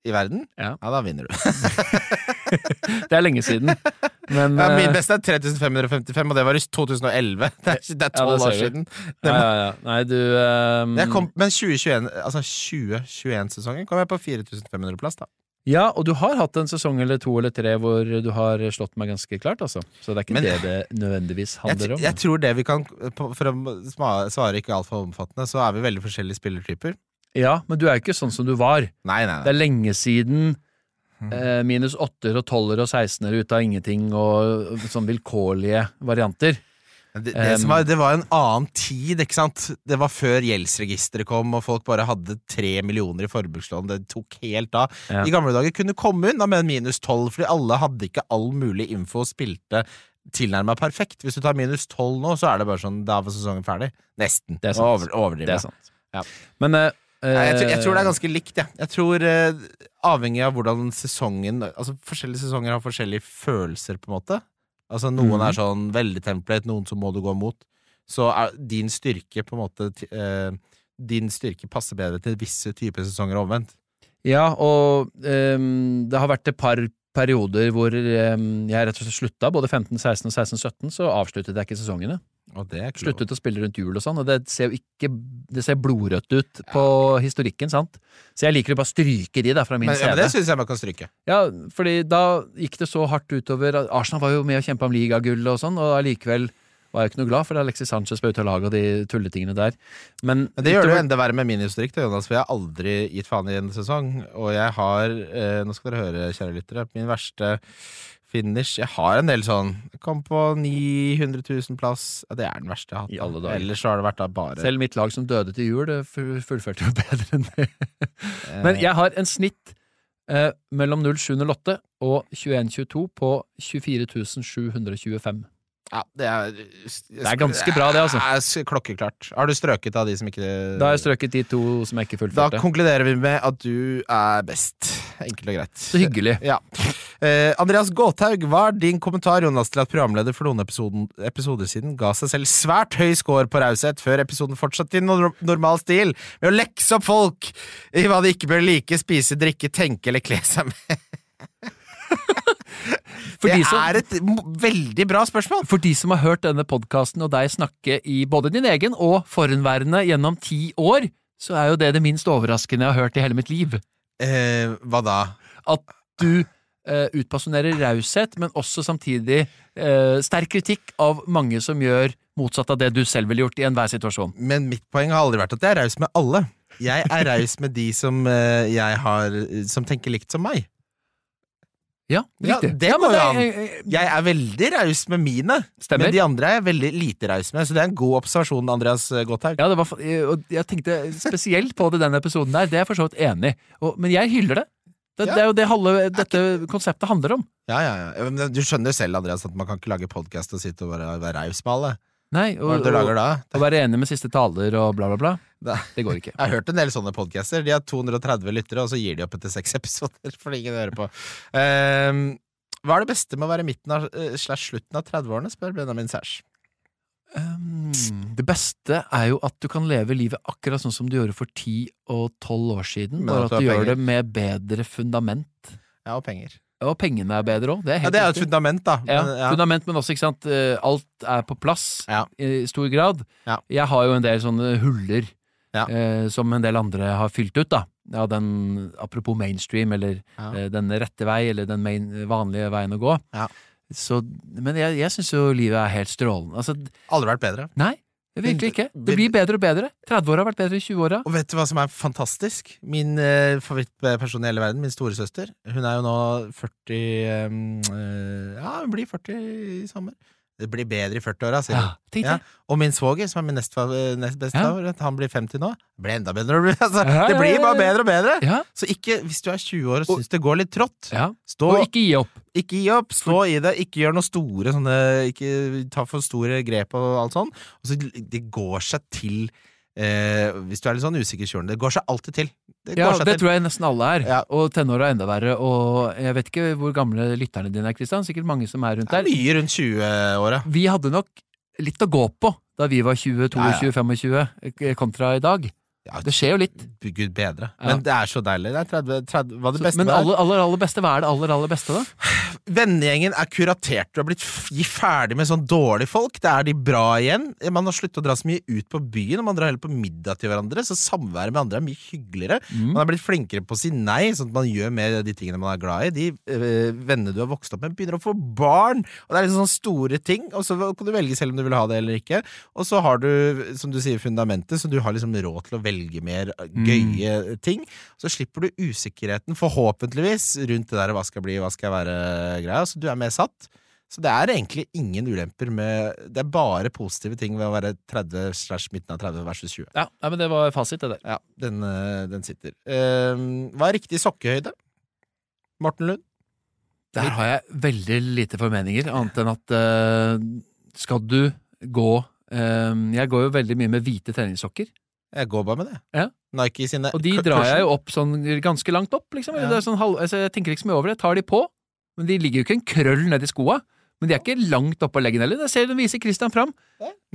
i verden? Ja. da vinner du. Det er lenge siden. Men Ja, min eh, beste er 3555, og det var i 2011. Det er, det er Ja, 12 det år siden. ja, ja, ja. Nei, du um... Jeg kom, men 2021, altså 2021-sesongen kom jeg på 4500 plass, da. Ja, og du har hatt en sesong eller to eller tre hvor du har slått meg ganske klart, altså. Så det er ikke Men- det det nødvendigvis Jeg, handler om. jeg tror det vi kan For å svare ikke altfor omfattende, så er vi veldig forskjellige spillertyper. Ja, men du er jo ikke sånn som du var. Nei, nei, nei. Det er lenge siden Mhm. eh, minus åtter og tolver og sekstener ut av ingenting og sånn vilkårlige varianter. Det, det, som var, det var en annen tid, ikke sant? Det var før gjeldsregisteret kom, og folk bare hadde tre millioner i forbrukslån. Det tok helt av. Ja. I gamle dager kunne komme unna med en minus tolv, fordi alle hadde ikke all mulig info og spilte tilnærma perfekt. Hvis du tar minus tolv nå, så er det bare sånn Da var sesongen ferdig. Nesten. Det er sant. Over, Det er sant. Ja. Men eh, jeg, tror, jeg tror det er eh, ganske likt, jeg. Jeg tror uh, Avhengig av hvordan sesongen Altså Forskjellige sesonger har forskjellige følelser, på en måte. Altså Noen mm. er sånn veldig templet, noen som må du gå mot. Så er din styrke på en måte eh, Din styrke passer bedre til visse typer sesonger omvendt. Ja, og um, det har vært et par perioder hvor um, jeg rett og slett slutta. Både 15, 16 og 16, 17 så avsluttet jeg ikke sesongene. Og det Sluttet å spille rundt jul og sånn, og det ser jo ikke Det ser blodrødt ut på historikken, sant? Så jeg liker å bare stryke de da fra min men, ja, men det syns jeg man kan stryke. Ja, fordi da gikk det så hardt utover Arsenal var jo med å kjempe om ligagullet og sånn, og allikevel var jeg ikke noe glad, for Alexis Sanchez ble ute av laget og de tulletingene der. Men, Men det gjør det jo enda verre med min historikk, da, Jonas, for jeg har aldri gitt faen i en sesong. Og jeg har, eh, nå skal dere høre, kjære lyttere, min verste finish Jeg har en del sånn Jeg kom på 900 000 plass. Ja, det er den verste jeg har hatt. I alle dager. Ellers så har det vært da bare Selv mitt lag som døde til jul, det fullførte jo bedre enn det. eh, Men jeg har en snitt eh, mellom 0708 og 2122 på 24 725. ja, det er Det er ganske bra, det, altså. Det er klokkeklart. Har du strøket av de som ikke Da har jeg strøket de to som jeg ikke Da konkluderer vi med at du er best. Enkelt og greit. Så hyggelig. Ja. Eh, Andreas Gåthaug, hva er din kommentar Jonas, til at programleder for noen episoden, episoder siden ga seg selv svært høy score på raushet før episoden fortsatte i normal stil med å lekse opp folk i hva de ikke bør like, spise, drikke, tenke eller kle seg med? Det er et veldig bra spørsmål! For de som har hørt denne podkasten og deg snakke i både din egen og forhenværende gjennom ti år, så er jo det det minst overraskende jeg har hørt i hele mitt liv. Eh, hva da? At du eh, utpassionerer raushet, men også samtidig eh, sterk kritikk av mange som gjør motsatt av det du selv ville gjort i enhver situasjon. Men mitt poeng har aldri vært at jeg er raus med alle. Jeg er raus med de som eh, jeg har Som tenker likt som meg. Ja, Ja, riktig. det Ja, men går jo an. jeg- er veldig raus med mine, Stemmer. men de andre er jeg veldig lite raus med. Så det er en god observasjon, Andreas Gotthaug. Ja, det og jeg tenkte spesielt på det den episoden der, det er jeg for så vidt enig i. Men jeg hyller det. Det, Ja. det er jo det halve dette konseptet handler om. Ja, ja, ja. Du skjønner selv, Andreas, at man kan ikke lage podkast og sitte og være, være raus med alle. Nei, Hva er og, det du lager da? å være enig med siste taler og bla, bla, bla. Da- Det går ikke. Jeg har hørt en del sånne podcaster. De har 230 lyttere, og så gir de opp etter seks episoder fordi ingen hører på. Um, hva er det beste med å være midten av eh, slash slutten av 30-årene, spør Benjamin Sæsj. Um, det beste er jo at du kan leve livet akkurat sånn som du gjorde for 10 og 12 år siden, bare at at du gjør penger. det med bedre fundament. Ja, og penger. Og pengene er bedre òg, det er Ja, det er et fundament, da. Ja, ja. Fundament, men også, ikke sant, eh, alt er på plass Ja. i stor grad. Ja. Jeg har jo en del sånne huller Ja. eh, som en del andre har fylt ut, da. Ja, den, apropos mainstream, eller Ja. eh, den rette vei, eller den main, vanlige veien å gå. Så, men jeg, jeg syns jo livet er helt strålende. Altså, Aldri vært bedre. nei, virkelig ikke. Det blir bedre og bedre. 30-åra har vært bedre i 20-åra. Og vet du hva som er fantastisk? Min eh, favorittperson i hele verden, min storesøster, hun er jo nå 40 eh, Ja, hun blir 40 i sommer. Det blir bedre i 40-åra, sier hun. Ja, Ja. Og min svoger, som er min nest, nest beste, Ja. han blir 50 nå. Det blir enda bedre. Altså, det blir bare bedre og bedre. Så ikke, hvis du er 20 år og syns det går litt trått, ja. stå, Og ikke gi opp. Ikke gi opp, stå i det, ikke gjør noe store sånne Ikke ta for store grep og alt sånn. Og så det går seg til eh, Hvis du er litt sånn usikker kjørende. det går seg alltid til. Det Ja, seg det til. tror jeg nesten alle er. Ja. Og tenåra er enda verre. Og jeg vet ikke hvor gamle lytterne dine er, Kristian. Sikkert mange som er rundt der. Det er mye rundt 20-åra. Vi hadde nok litt å gå på da vi var 20, 22, Ja, ja. 25 eh, kontra i dag. Ja, Det skjer jo litt. Gud bedre. Men det er så deilig. Det er 30, 30 Hva er det Så, men aller, aller, aller beste, hva er det aller, aller beste, da? Vennegjengen er kuratert. Du har blitt ferdig med sånn dårlige folk. Det er de bra igjen. Man har sluttet å dra så mye ut på byen, og man drar heller på middag til hverandre. Så samværet med andre er mye hyggeligere. Mm. Man er blitt flinkere på å si nei, sånn at man gjør mer de tingene man er glad i. De øh, vennene du har vokst opp med, begynner å få barn. Og det er liksom sånne store ting. Og så kan du velge selv om du vil ha det eller ikke. Og så har du, som du sier, fundamentet, så du har liksom råd til å velge mer gøye ting. Så slipper du usikkerheten, forhåpentligvis, rundt det der hva skal bli, hva skal jeg være-greia. Så du er mer satt. Så det er egentlig ingen ulemper med Det er bare positive ting ved å være 30 slash midten av 30 versus 20. Ja, nei, men det var fasit, det der. Ja, den, øh, den sitter. Uh, hva er riktig sokkehøyde? Morten Lund? Der har jeg veldig lite formeninger, annet enn at uh, skal du gå uh, Jeg går jo veldig mye med hvite treningssokker, Jeg går bare med det. Ja. Nike sine og de drar jeg jo opp sånn ganske langt opp, liksom. Ja. Det er sånn halv, altså, jeg tenker ikke så mye over det. Jeg tar de på, men de ligger jo ikke en krøll nedi skoa. Men de er ikke langt oppå leggen heller. Jeg ser den viser Christian fram.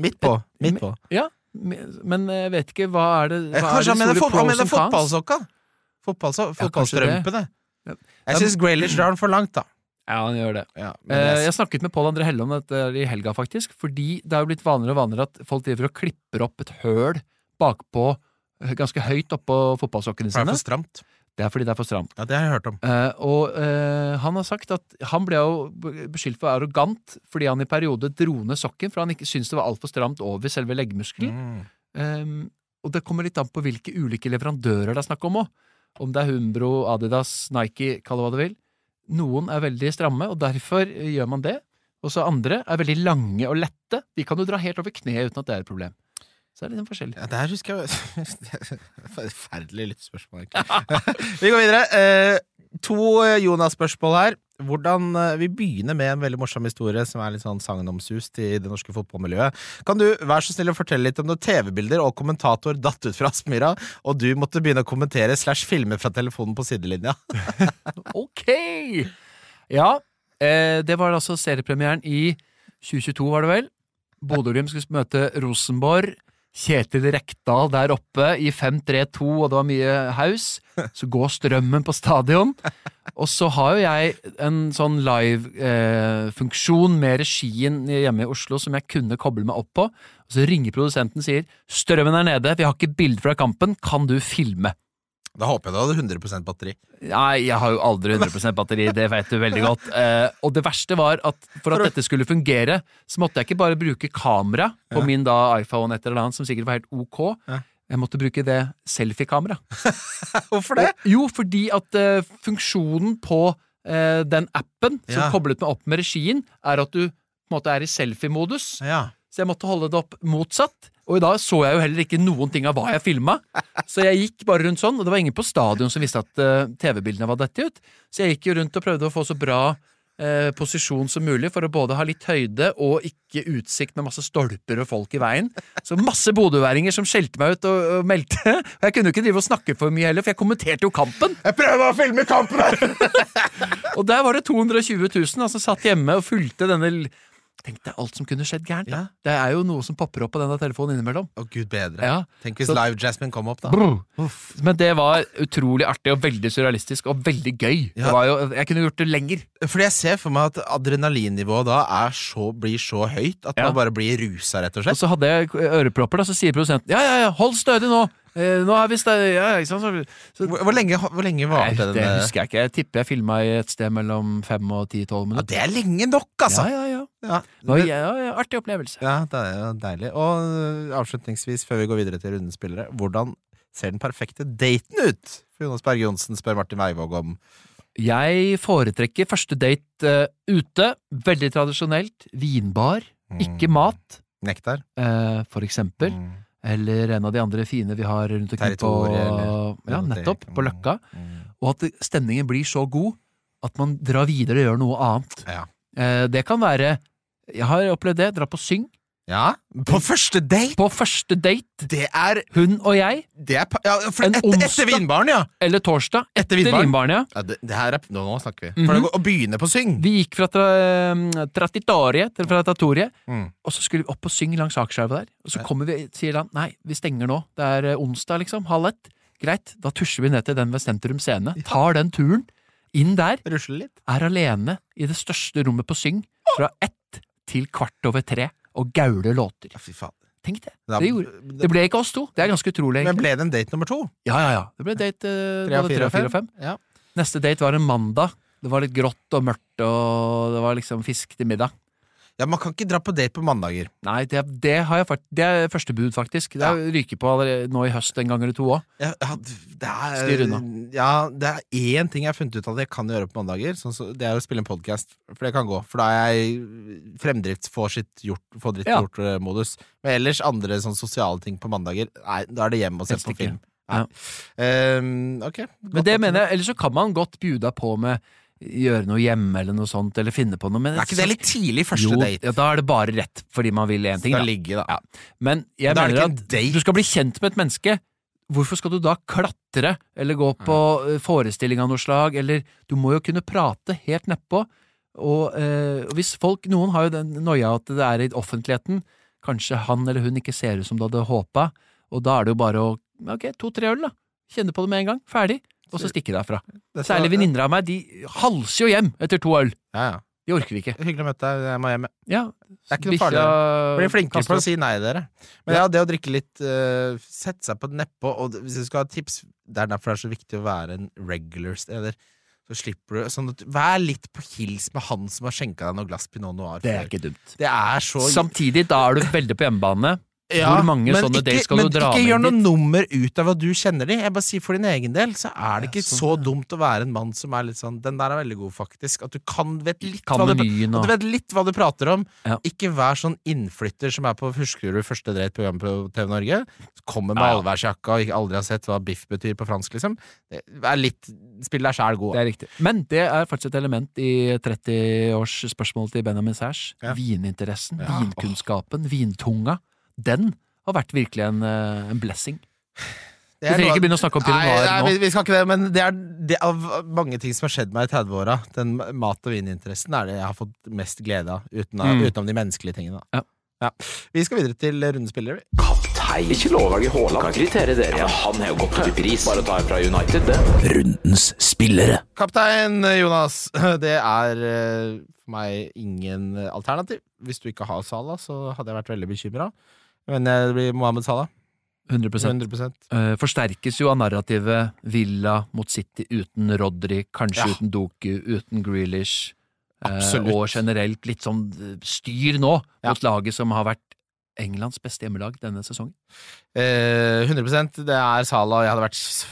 Midt på. Midt på. Ja, men jeg vet ikke hva er det hva Kanskje er han mener, fot mener fotballsokka? Ja, kanskje. Fotballstrømpene. Ja. Jeg syns Graylish drar den for langt, da. Ja, han gjør det. Ja, Eh, jeg- Jeg snakket med Pål André Helle om dette i helga, faktisk. Fordi det er jo blitt vanligere og vanligere at folk driver og klipper opp et høl bakpå, eh, ganske høyt oppå fotballsokkene sine. det er for stramt. Det er fordi det er for stramt. Ja, det har jeg hørt om. Eh, og eh, han har sagt at han ble jo beskyldt for arrogant fordi han i perioder dro ned sokken for han ikke syntes det var altfor stramt over selve leggmuskelen. Mm. Eh, og det kommer litt an på hvilke ulike leverandører det er snakk om òg. Om det er Humbro, Adidas, Nike, kall det hva du vil. Noen er veldig stramme, og derfor eh, gjør man det. Og så andre er veldig lange og lette. De kan du dra helt over kneet uten at det er et problem. Så det er litt sånn forskjellig. Ja, der husker jeg Forferdelig lyttespørsmål, egentlig. vi går videre. Eh, to eh, Jonas-spørsmål her. Hvordan, eh, vi begynner med en veldig morsom historie som er litt sånn sagnomsust i det norske fotballmiljøet. Kan du være så snill å fortelle litt om når TV-bilder og kommentator datt ut fra Aspmyra, og du måtte begynne å kommentere slash filme fra telefonen på sidelinja? Ok! Ja, eh, det var altså seriepremieren i 2022, var det vel. Bodø-Glimt skulle møte Rosenborg. Kjetil Rekdal der oppe i 5-3-2, og det var mye haus. Så går strømmen på stadion. Og så har jo jeg en sånn live-funksjon med regien hjemme i Oslo som jeg kunne koble meg opp på. Og så ringer produsenten og sier 'Strømmen er nede, vi har ikke bilde fra kampen, kan du filme?' Da håper jeg du hadde 100% batteri. Nei, jeg har jo aldri 100% batteri, det vet du veldig godt. Eh, og det verste var at for at dette skulle fungere, så måtte jeg ikke bare bruke kamera på min da iPhone et eller annet, som sikkert var helt ok. Ja. Jeg måtte bruke det selfie-kamera. Hvorfor det? Og- Jo, fordi at eh, funksjonen på eh, den appen som Ja. koblet meg opp med regien, er at du på en måte er i selfie-modus. Ja. Så jeg måtte holde det opp motsatt. Og i dag så jeg jo heller ikke noen ting av hva jeg filma. Så jeg gikk bare rundt sånn, og det var ingen på stadion som visste at uh, TV-bildene var dette ut. Så jeg gikk jo rundt og prøvde å få så bra uh, posisjon som mulig for å både ha litt høyde og ikke utsikt med masse stolper og folk i veien. Så masse bodøværinger som skjelte meg ut og, og meldte. Og jeg kunne jo ikke drive og snakke for mye heller, for jeg kommenterte jo kampen. Jeg prøver å filme kampen her! Og der var det 220 000 som altså, satt hjemme og fulgte denne Tenk deg alt som kunne skjedd gærent. Ja. Det er jo noe som popper opp på denne telefonen innimellom. Å, gud bedre. Ja. Tenk hvis Så- Live Jasmine kom opp, da. Men det var utrolig artig og veldig surrealistisk og veldig gøy. Ja. Det var jo, jeg kunne gjort det lenger. Fordi jeg ser for meg at adrenalinnivået da er så, blir så høyt at Ja. man bare blir rusa, rett og slett. Og så hadde jeg ørepropper, da, så sier produsenten ja, ja, ja, hold stødig nå. Eh, nå er vi stødig. Ja? Så, så, Hvor, hvor lenge, hvor lenge varte det den? husker jeg ikke. Jeg tipper jeg filma i et sted mellom fem og ti-tolv Ja, minutter. det er lenge nok, altså! Ja, ja, ja. Ja, Det var, ja, ja, artig opplevelse. ja, det er jo deilig. Og øh, avslutningsvis, før vi går videre til rundens spillere, hvordan ser den perfekte daten ut? For Jonas Berge Johnsen spør Martin Weivåg om Jeg foretrekker første date uh, ute. Veldig tradisjonelt. Vinbar. Ikke mat, nektar. Uh, for eksempel. Mm. Eller en av de andre fine vi har rundt omkring på Ja, nettopp. På Løkka. Mm. Og at stemningen blir så god at man drar videre og gjør noe annet. Ja. Eh, det kan være Jeg har opplevd det. Dra på syng. ja. På første date! På første date. Det er, Hun og jeg. det er ja, for En onsdag. etter Vinbaren, ja! Eller torsdag. Etter Etter Vinbaren. Ja. ja det, det her er, nå, nå snakker vi. For det å, å begynne på syng. Vi gikk fra tra, Tratitorie til Tratatoriet, Mm. og så skulle vi opp og synge langs Akerselva der. Og så kommer vi, sier han nei, vi stenger nå. Det er eh, onsdag, liksom. Halv ett. Greit, da tusjer vi ned til den ved Sentrum Scene. Tar den turen. Inn der. Er alene i det største rommet på syng fra ett til kvart over tre og gaule låter. Fy faen. Tenk det. Det, gjorde, det ble ikke oss to. Det er ganske utrolig. Men ble det en date nummer to? Ja, ja, ja. Det ble date eh, Tre og både fire og fire og fem. Ja. Neste date var en mandag. Det var litt grått og mørkt, og det var liksom fisk til middag. Ja, man kan ikke dra på date på mandager. Nei, det, det, har jeg, det er første bud, faktisk. Det ja. ryker på nå i høst en gang eller to òg. Ja, Styr unna. Ja, det er én ting jeg har funnet ut av At jeg kan gjøre på mandager. Sånn, så det er å spille en podkast, for det kan gå. For da er jeg fremdrift får sitt gjort, få dritt Ja. gjort-modus. Men ellers andre sånn sosiale ting på mandager, nei, da er det hjem og se på film. Ja. Um, ok. Men det mener jeg, Eller så kan man godt bjuda på med gjøre noe hjemme eller noe sånt, eller finne på noe. Men Er ikke det litt tidlig første jo, date? Ja, da er det bare rett fordi man vil én ting. Da. ligge, da. Ja. Men jeg Da er mener at du skal bli kjent med et menneske. Hvorfor skal du da klatre, eller gå på eh, forestilling av noe slag, eller Du må jo kunne prate helt nedpå. Og eh, hvis folk Noen har jo den noia at det er i offentligheten. Kanskje han eller hun ikke ser ut som du hadde håpa, og da er det jo bare å Ok, to-tre øl, da. Kjenne på det med en gang. Ferdig. Og så stikke derfra. Særlig venninner av meg, de halser jo hjem etter to øl. Ja, ja. De orker ikke. Hyggelig å møte deg. Jeg må hjem. Ja, Det er ikke noe farlig. Blir flinkere på å si nei, dere. Men ja, det å drikke litt uh, Sette seg på nedpå, og hvis du skal ha tips Det er derfor det er så viktig å være en regular steder. Så slipper du sånn at Vær litt på hils med han som har skjenka deg noe glass Pinot Noir Det er ikke dumt. Det er så Samtidig, da er du veldig på hjemmebane. Hvor mange men sånne ikke, dates skal men du dra ikke gjør noe nummer ut av at du kjenner de. Jeg bare sier For din egen del så er det Ja, ikke sånn, så ja. dumt å være en mann som er litt sånn Den der er veldig god, faktisk. At du kan vet litt Kan hva du, du vet litt hva du prater om. Ja. Ikke vær sånn innflytter som er på Husker du første dreit program på TV Norge? Kommer med Ja, ja. allværsjakka og ikke aldri har sett hva biff betyr på fransk, liksom. Litt Spill deg sjæl god. Det er riktig. Men det er faktisk et element i 30 års spørsmål til Benjamin Sæsj. Ja. Vininteressen, Ja. vinkunnskapen, vintunga. Den har vært virkelig en, eh, en blessing. Det Vi er trenger ikke begynne å snakke om pinot noir nå. vi, vi skal ikke det, men det er det av mange ting som har skjedd meg i 30-åra. Den mat- og vininteressen er det jeg har fått mest glede av, uten, Mm. utenom de menneskelige tingene. Ja. Ja. Vi skal videre til rundespillere vi. Kaptein. Ikke lov å velge Haaland. Kan kritere dere? Ja, han er jo gått opp i pris. Bare ta en fra United, det. Rundens spillere. Kaptein Jonas, det er eh, for meg ingen alternativ. Hvis du ikke har Salah, så hadde jeg vært veldig bekymra. Men det blir Mohammed Salah. 100 100 Eh, Forsterkes jo av narrativet Villa mot City uten Rodri, kanskje Ja. uten Doku, uten Grealish. eh, Absolutt. og generelt litt sånn eh, styr nå Ja. mot laget som har vært Englands beste hjemmelag denne sesongen. Eh, 100% Det er Salah. Jeg hadde vært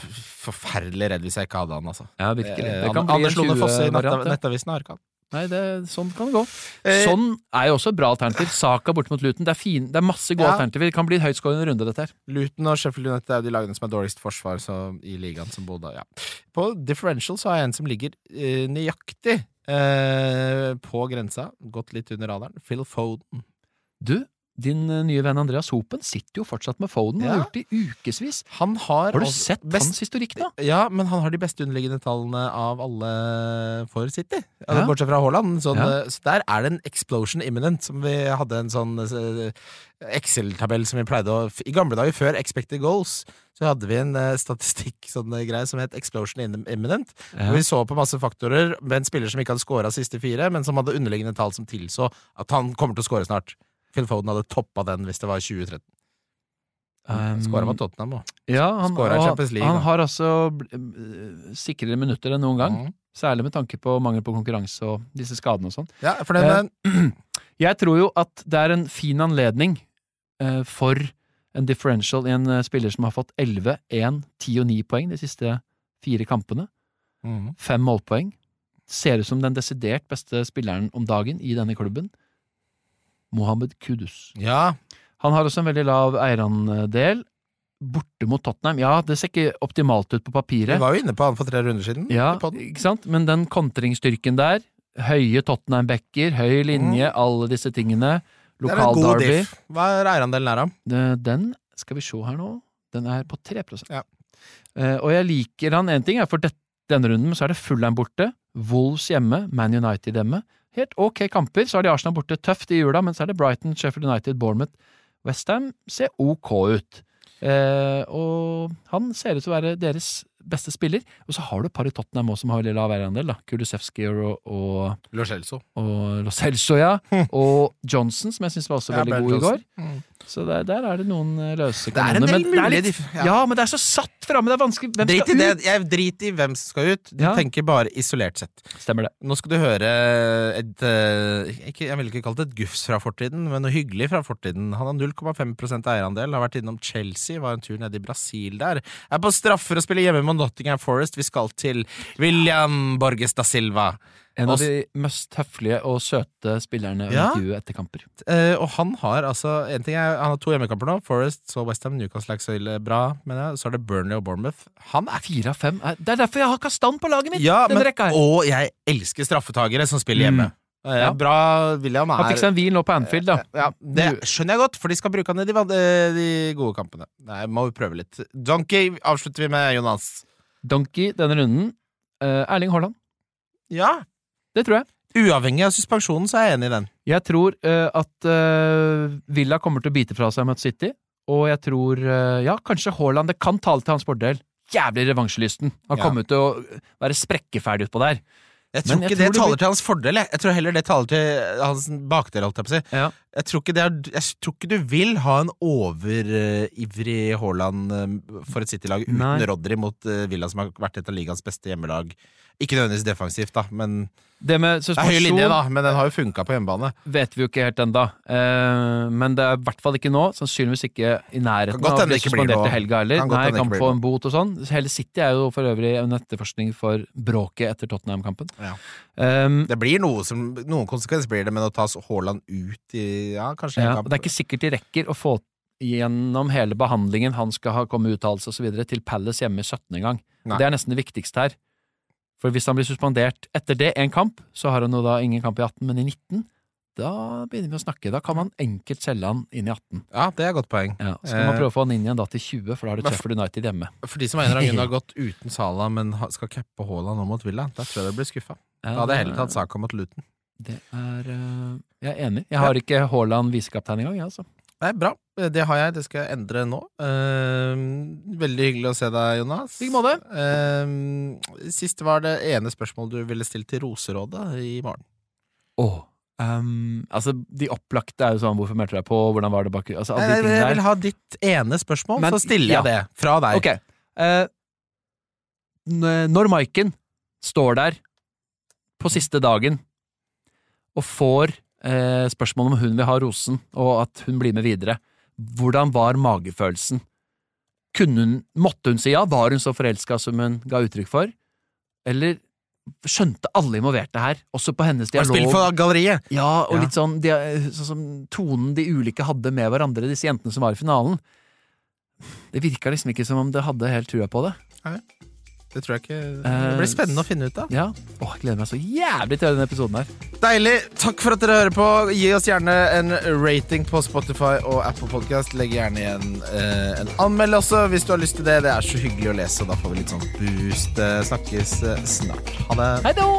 forferdelig redd hvis jeg ikke hadde han. Altså. Ja, virkelig. Eh, Det kan bli Anders Lone Fosse i 20-variant. Netta- ja. Nettavisen har ikke han. Nei, det, sånn kan det gå. Eh, Sånn er jo også et bra alternativ. Saka borte mot Luton. Det er, fin, det er masse gode Ja. alternativer. Det kan bli en høytskårende runde, dette her. Luton og Sheffield United er jo de lagene som er dårligst forsvar så, i ligaen. som både, ja. På differential så har jeg en som ligger uh, nøyaktig uh, på grensa. Gått litt under radaren. Phil Foden. Du, din eh, nye venn Andreas Hopen sitter jo fortsatt med Foden og Ja. har gjort det i ukevis. Har, Har du sett best, hans historikk, da? Ja, men han har de beste underliggende tallene av alle for City. Altså, Ja. Bortsett fra Haaland. Sånn, Ja. Så der er det en explosion imminent. Som vi hadde en sånn eh, Excel-tabell som vi pleide å I gamle dager, før expected goals, så hadde vi en uh, statistikk sånn greie som het explosion in- imminent. Hvor vi så på masse faktorer med en spiller som ikke hadde scora siste fire, men som hadde underliggende tall som tilså at han kommer til å score snart. Phil Foden hadde toppa den hvis det var 2013. Um, Skåra mot Tottenham òg. Ja, han, League, han har altså eh, sikrere minutter enn noen gang. Mm. Særlig med tanke på mangel på konkurranse og disse skadene og sånn. Ja, Eh, Jeg tror jo at det er en fin anledning eh, for en differential i en spiller som har fått 11, 1, 10 og 9 poeng de siste fire kampene. Mm. Fem målpoeng. Ser ut som den desidert beste spilleren om dagen i denne klubben. Mohammed Kudus. Ja, Han har også en veldig lav eierandel. Borte mot Tottenham. Ja, det ser ikke optimalt ut på Vi papiret. var jo inne på han for tre runder siden. Ja, ikke sant? Men den kontringsstyrken der, høye Tottenham-backer, høy linje, alle disse tingene, lokal det er en god derby diff. Hva er eierandelen her, da? Den skal vi se her nå. Den er på 3 Ja. Eh, Og jeg liker han. Én ting for denne runden, så er det Fullern borte, Wolves hjemme, Man United hjemme. Helt ok kamper. Så har de Arsenal borte, tøft i jula, men så er det Brighton, Sheffield United, Bournemouth. Westham ser ok ut. Eh, og han ser ut til å være deres beste spiller. Og så har du et par i Tottenham også som har veldig lav eierandel. Kulusevski og, og, Lo Celso. og Lo Celso, ja. Og Johnson, som jeg syns var også Ja, veldig Bernt god i går. Mm. Så der, der er det noen løse løse Det er en del det er diff- ja. ja. men det er så satt framme! Det er vanskelig. Hvem Drit skal det. ut? Jeg driter i hvem som skal ut. Du Ja. tenker bare isolert sett. Stemmer det. Nå skal du høre et eh, ikke, Jeg ville ikke kalt det et gufs fra fortiden, men noe hyggelig fra fortiden. Han har 0,5% eierandel, har vært innom Chelsea, var en tur nede i Brasil der. Er på straffer og spiller hjemme mot Nottingham Forest. Vi skal til William Borges da Silva. En av de mest høflige og søte spillerne å Ja. intervjue etter kamper. Eh, og han har altså en ting er, Han har to hjemmekamper nå. Forest så Westham, Newcastle så bra. mener jeg Så er det Burnley og Bournemouth. Han er Fire av fem er, Det er derfor jeg har Kastan på laget mitt! Ja, men, og jeg elsker straffetagere som spiller hjemme. Mm. Ja. Bra, William er Han fikk seg en hvil nå på Anfield, da. Ja, Det skjønner jeg godt, for de skal bruke han i de, eh, de gode kampene. Nei, må vi prøve litt. Donkey avslutter vi med, Jonas. Donkey denne runden. Eh, Erling Haaland. Ja. Det tror jeg. Uavhengig av suspensjonen, så er jeg enig i den. Jeg tror uh, at uh, Villa kommer til å bite fra seg mot City, og jeg tror uh, Ja, kanskje Haaland Det kan tale til hans fordel. Jævlig revansjelysten. Han Ja. kommer til å være sprekkeferdig utpå der. Jeg tror Men jeg ikke tror det det taler blir- til hans fordel. Jeg, jeg tror heller det taler til hans bakdel. holdt Jeg på å si. Ja. Jeg tror er, jeg tror ikke du vil ha en overivrig Haaland eh, for et City-lag uten Nei. Rodri mot eh, Villa, som har vært et av ligaens beste hjemmelag. Ikke nødvendigvis defensivt, da, men Det med det er høy linje, da. Men den har jo funka på hjemmebane. vet vi jo ikke helt ennå. Eh, men det er i hvert fall ikke nå. Sannsynligvis ikke i nærheten av å bli suspendert i helga heller. Kan Nei, kan få en bot og sånn. Hele City er jo for øvrig en etterforskning for bråket etter Tottenham-kampen. Ja. Um, Det blir noe som, Noen konsekvenser blir det, men å ta Haaland ut i Ja, kanskje en ja, kamp. det er ikke sikkert de rekker å få gjennom hele behandlingen han skal ha komme uttalelse osv. til Palace hjemme i 17. gang. Nei. Det er nesten det viktigste her. For hvis han blir suspendert etter det én kamp, så har han jo da ingen kamp i 18, men i 19 da begynner vi å snakke. Da kan man enkelt selge han inn i 18. Ja, det er et godt poeng. Ja, så kan man Eh, prøve å få han inn igjen da til 20, for da har du Sheffield United hjemme. For de som av en eller annen grunn har gått uten Sala, men skal cappe Haaland nå mot Villa, da tror jeg de blir skuffa. Da hadde jeg heller tatt Saka mot Luton. Det er eh, Jeg er enig. Jeg har ikke Haaland visekaptein engang, jeg, altså. Nei, bra. Det har jeg. Det skal jeg endre nå. Uh, veldig hyggelig å se deg, Jonas. I like måte. Uh, sist var det ene spørsmålet du ville stilt til Roserådet i morgen. Åh. Um, altså, de opplagte er jo sånn Hvorfor meldte du deg på? Hvordan var det bak Altså, de Jeg, der. vil ha ditt ene spørsmål, Men- så stiller ja. jeg det fra deg. Okay. Uh, når Maiken står der på siste dagen og får eh, spørsmålet om hun vil ha rosen, og at hun blir med videre, hvordan var magefølelsen? Hun, måtte hun si ja? Var hun så forelska som hun ga uttrykk for? Eller skjønte alle involverte her, også på hennes dialog? Spill for galleriet. Ja, og Ja. litt sånn, de, sånn som tonen de ulike hadde med hverandre, disse jentene som var i finalen. Det virka liksom ikke som om det hadde helt trua på det. Det tror jeg ikke Det Eh, blir spennende å finne ut av. Ja, Åh, jeg gleder meg så jævlig til denne episoden her. Deilig! Takk for at dere hører på. Gi oss gjerne en rating på Spotify og Apple Podcast. Legg gjerne igjen eh, en anmeld også hvis du har lyst til det. Det er så hyggelig å lese, og da får vi litt sånn boost. Eh, Snakkes eh, snart. Ha det. Hei då!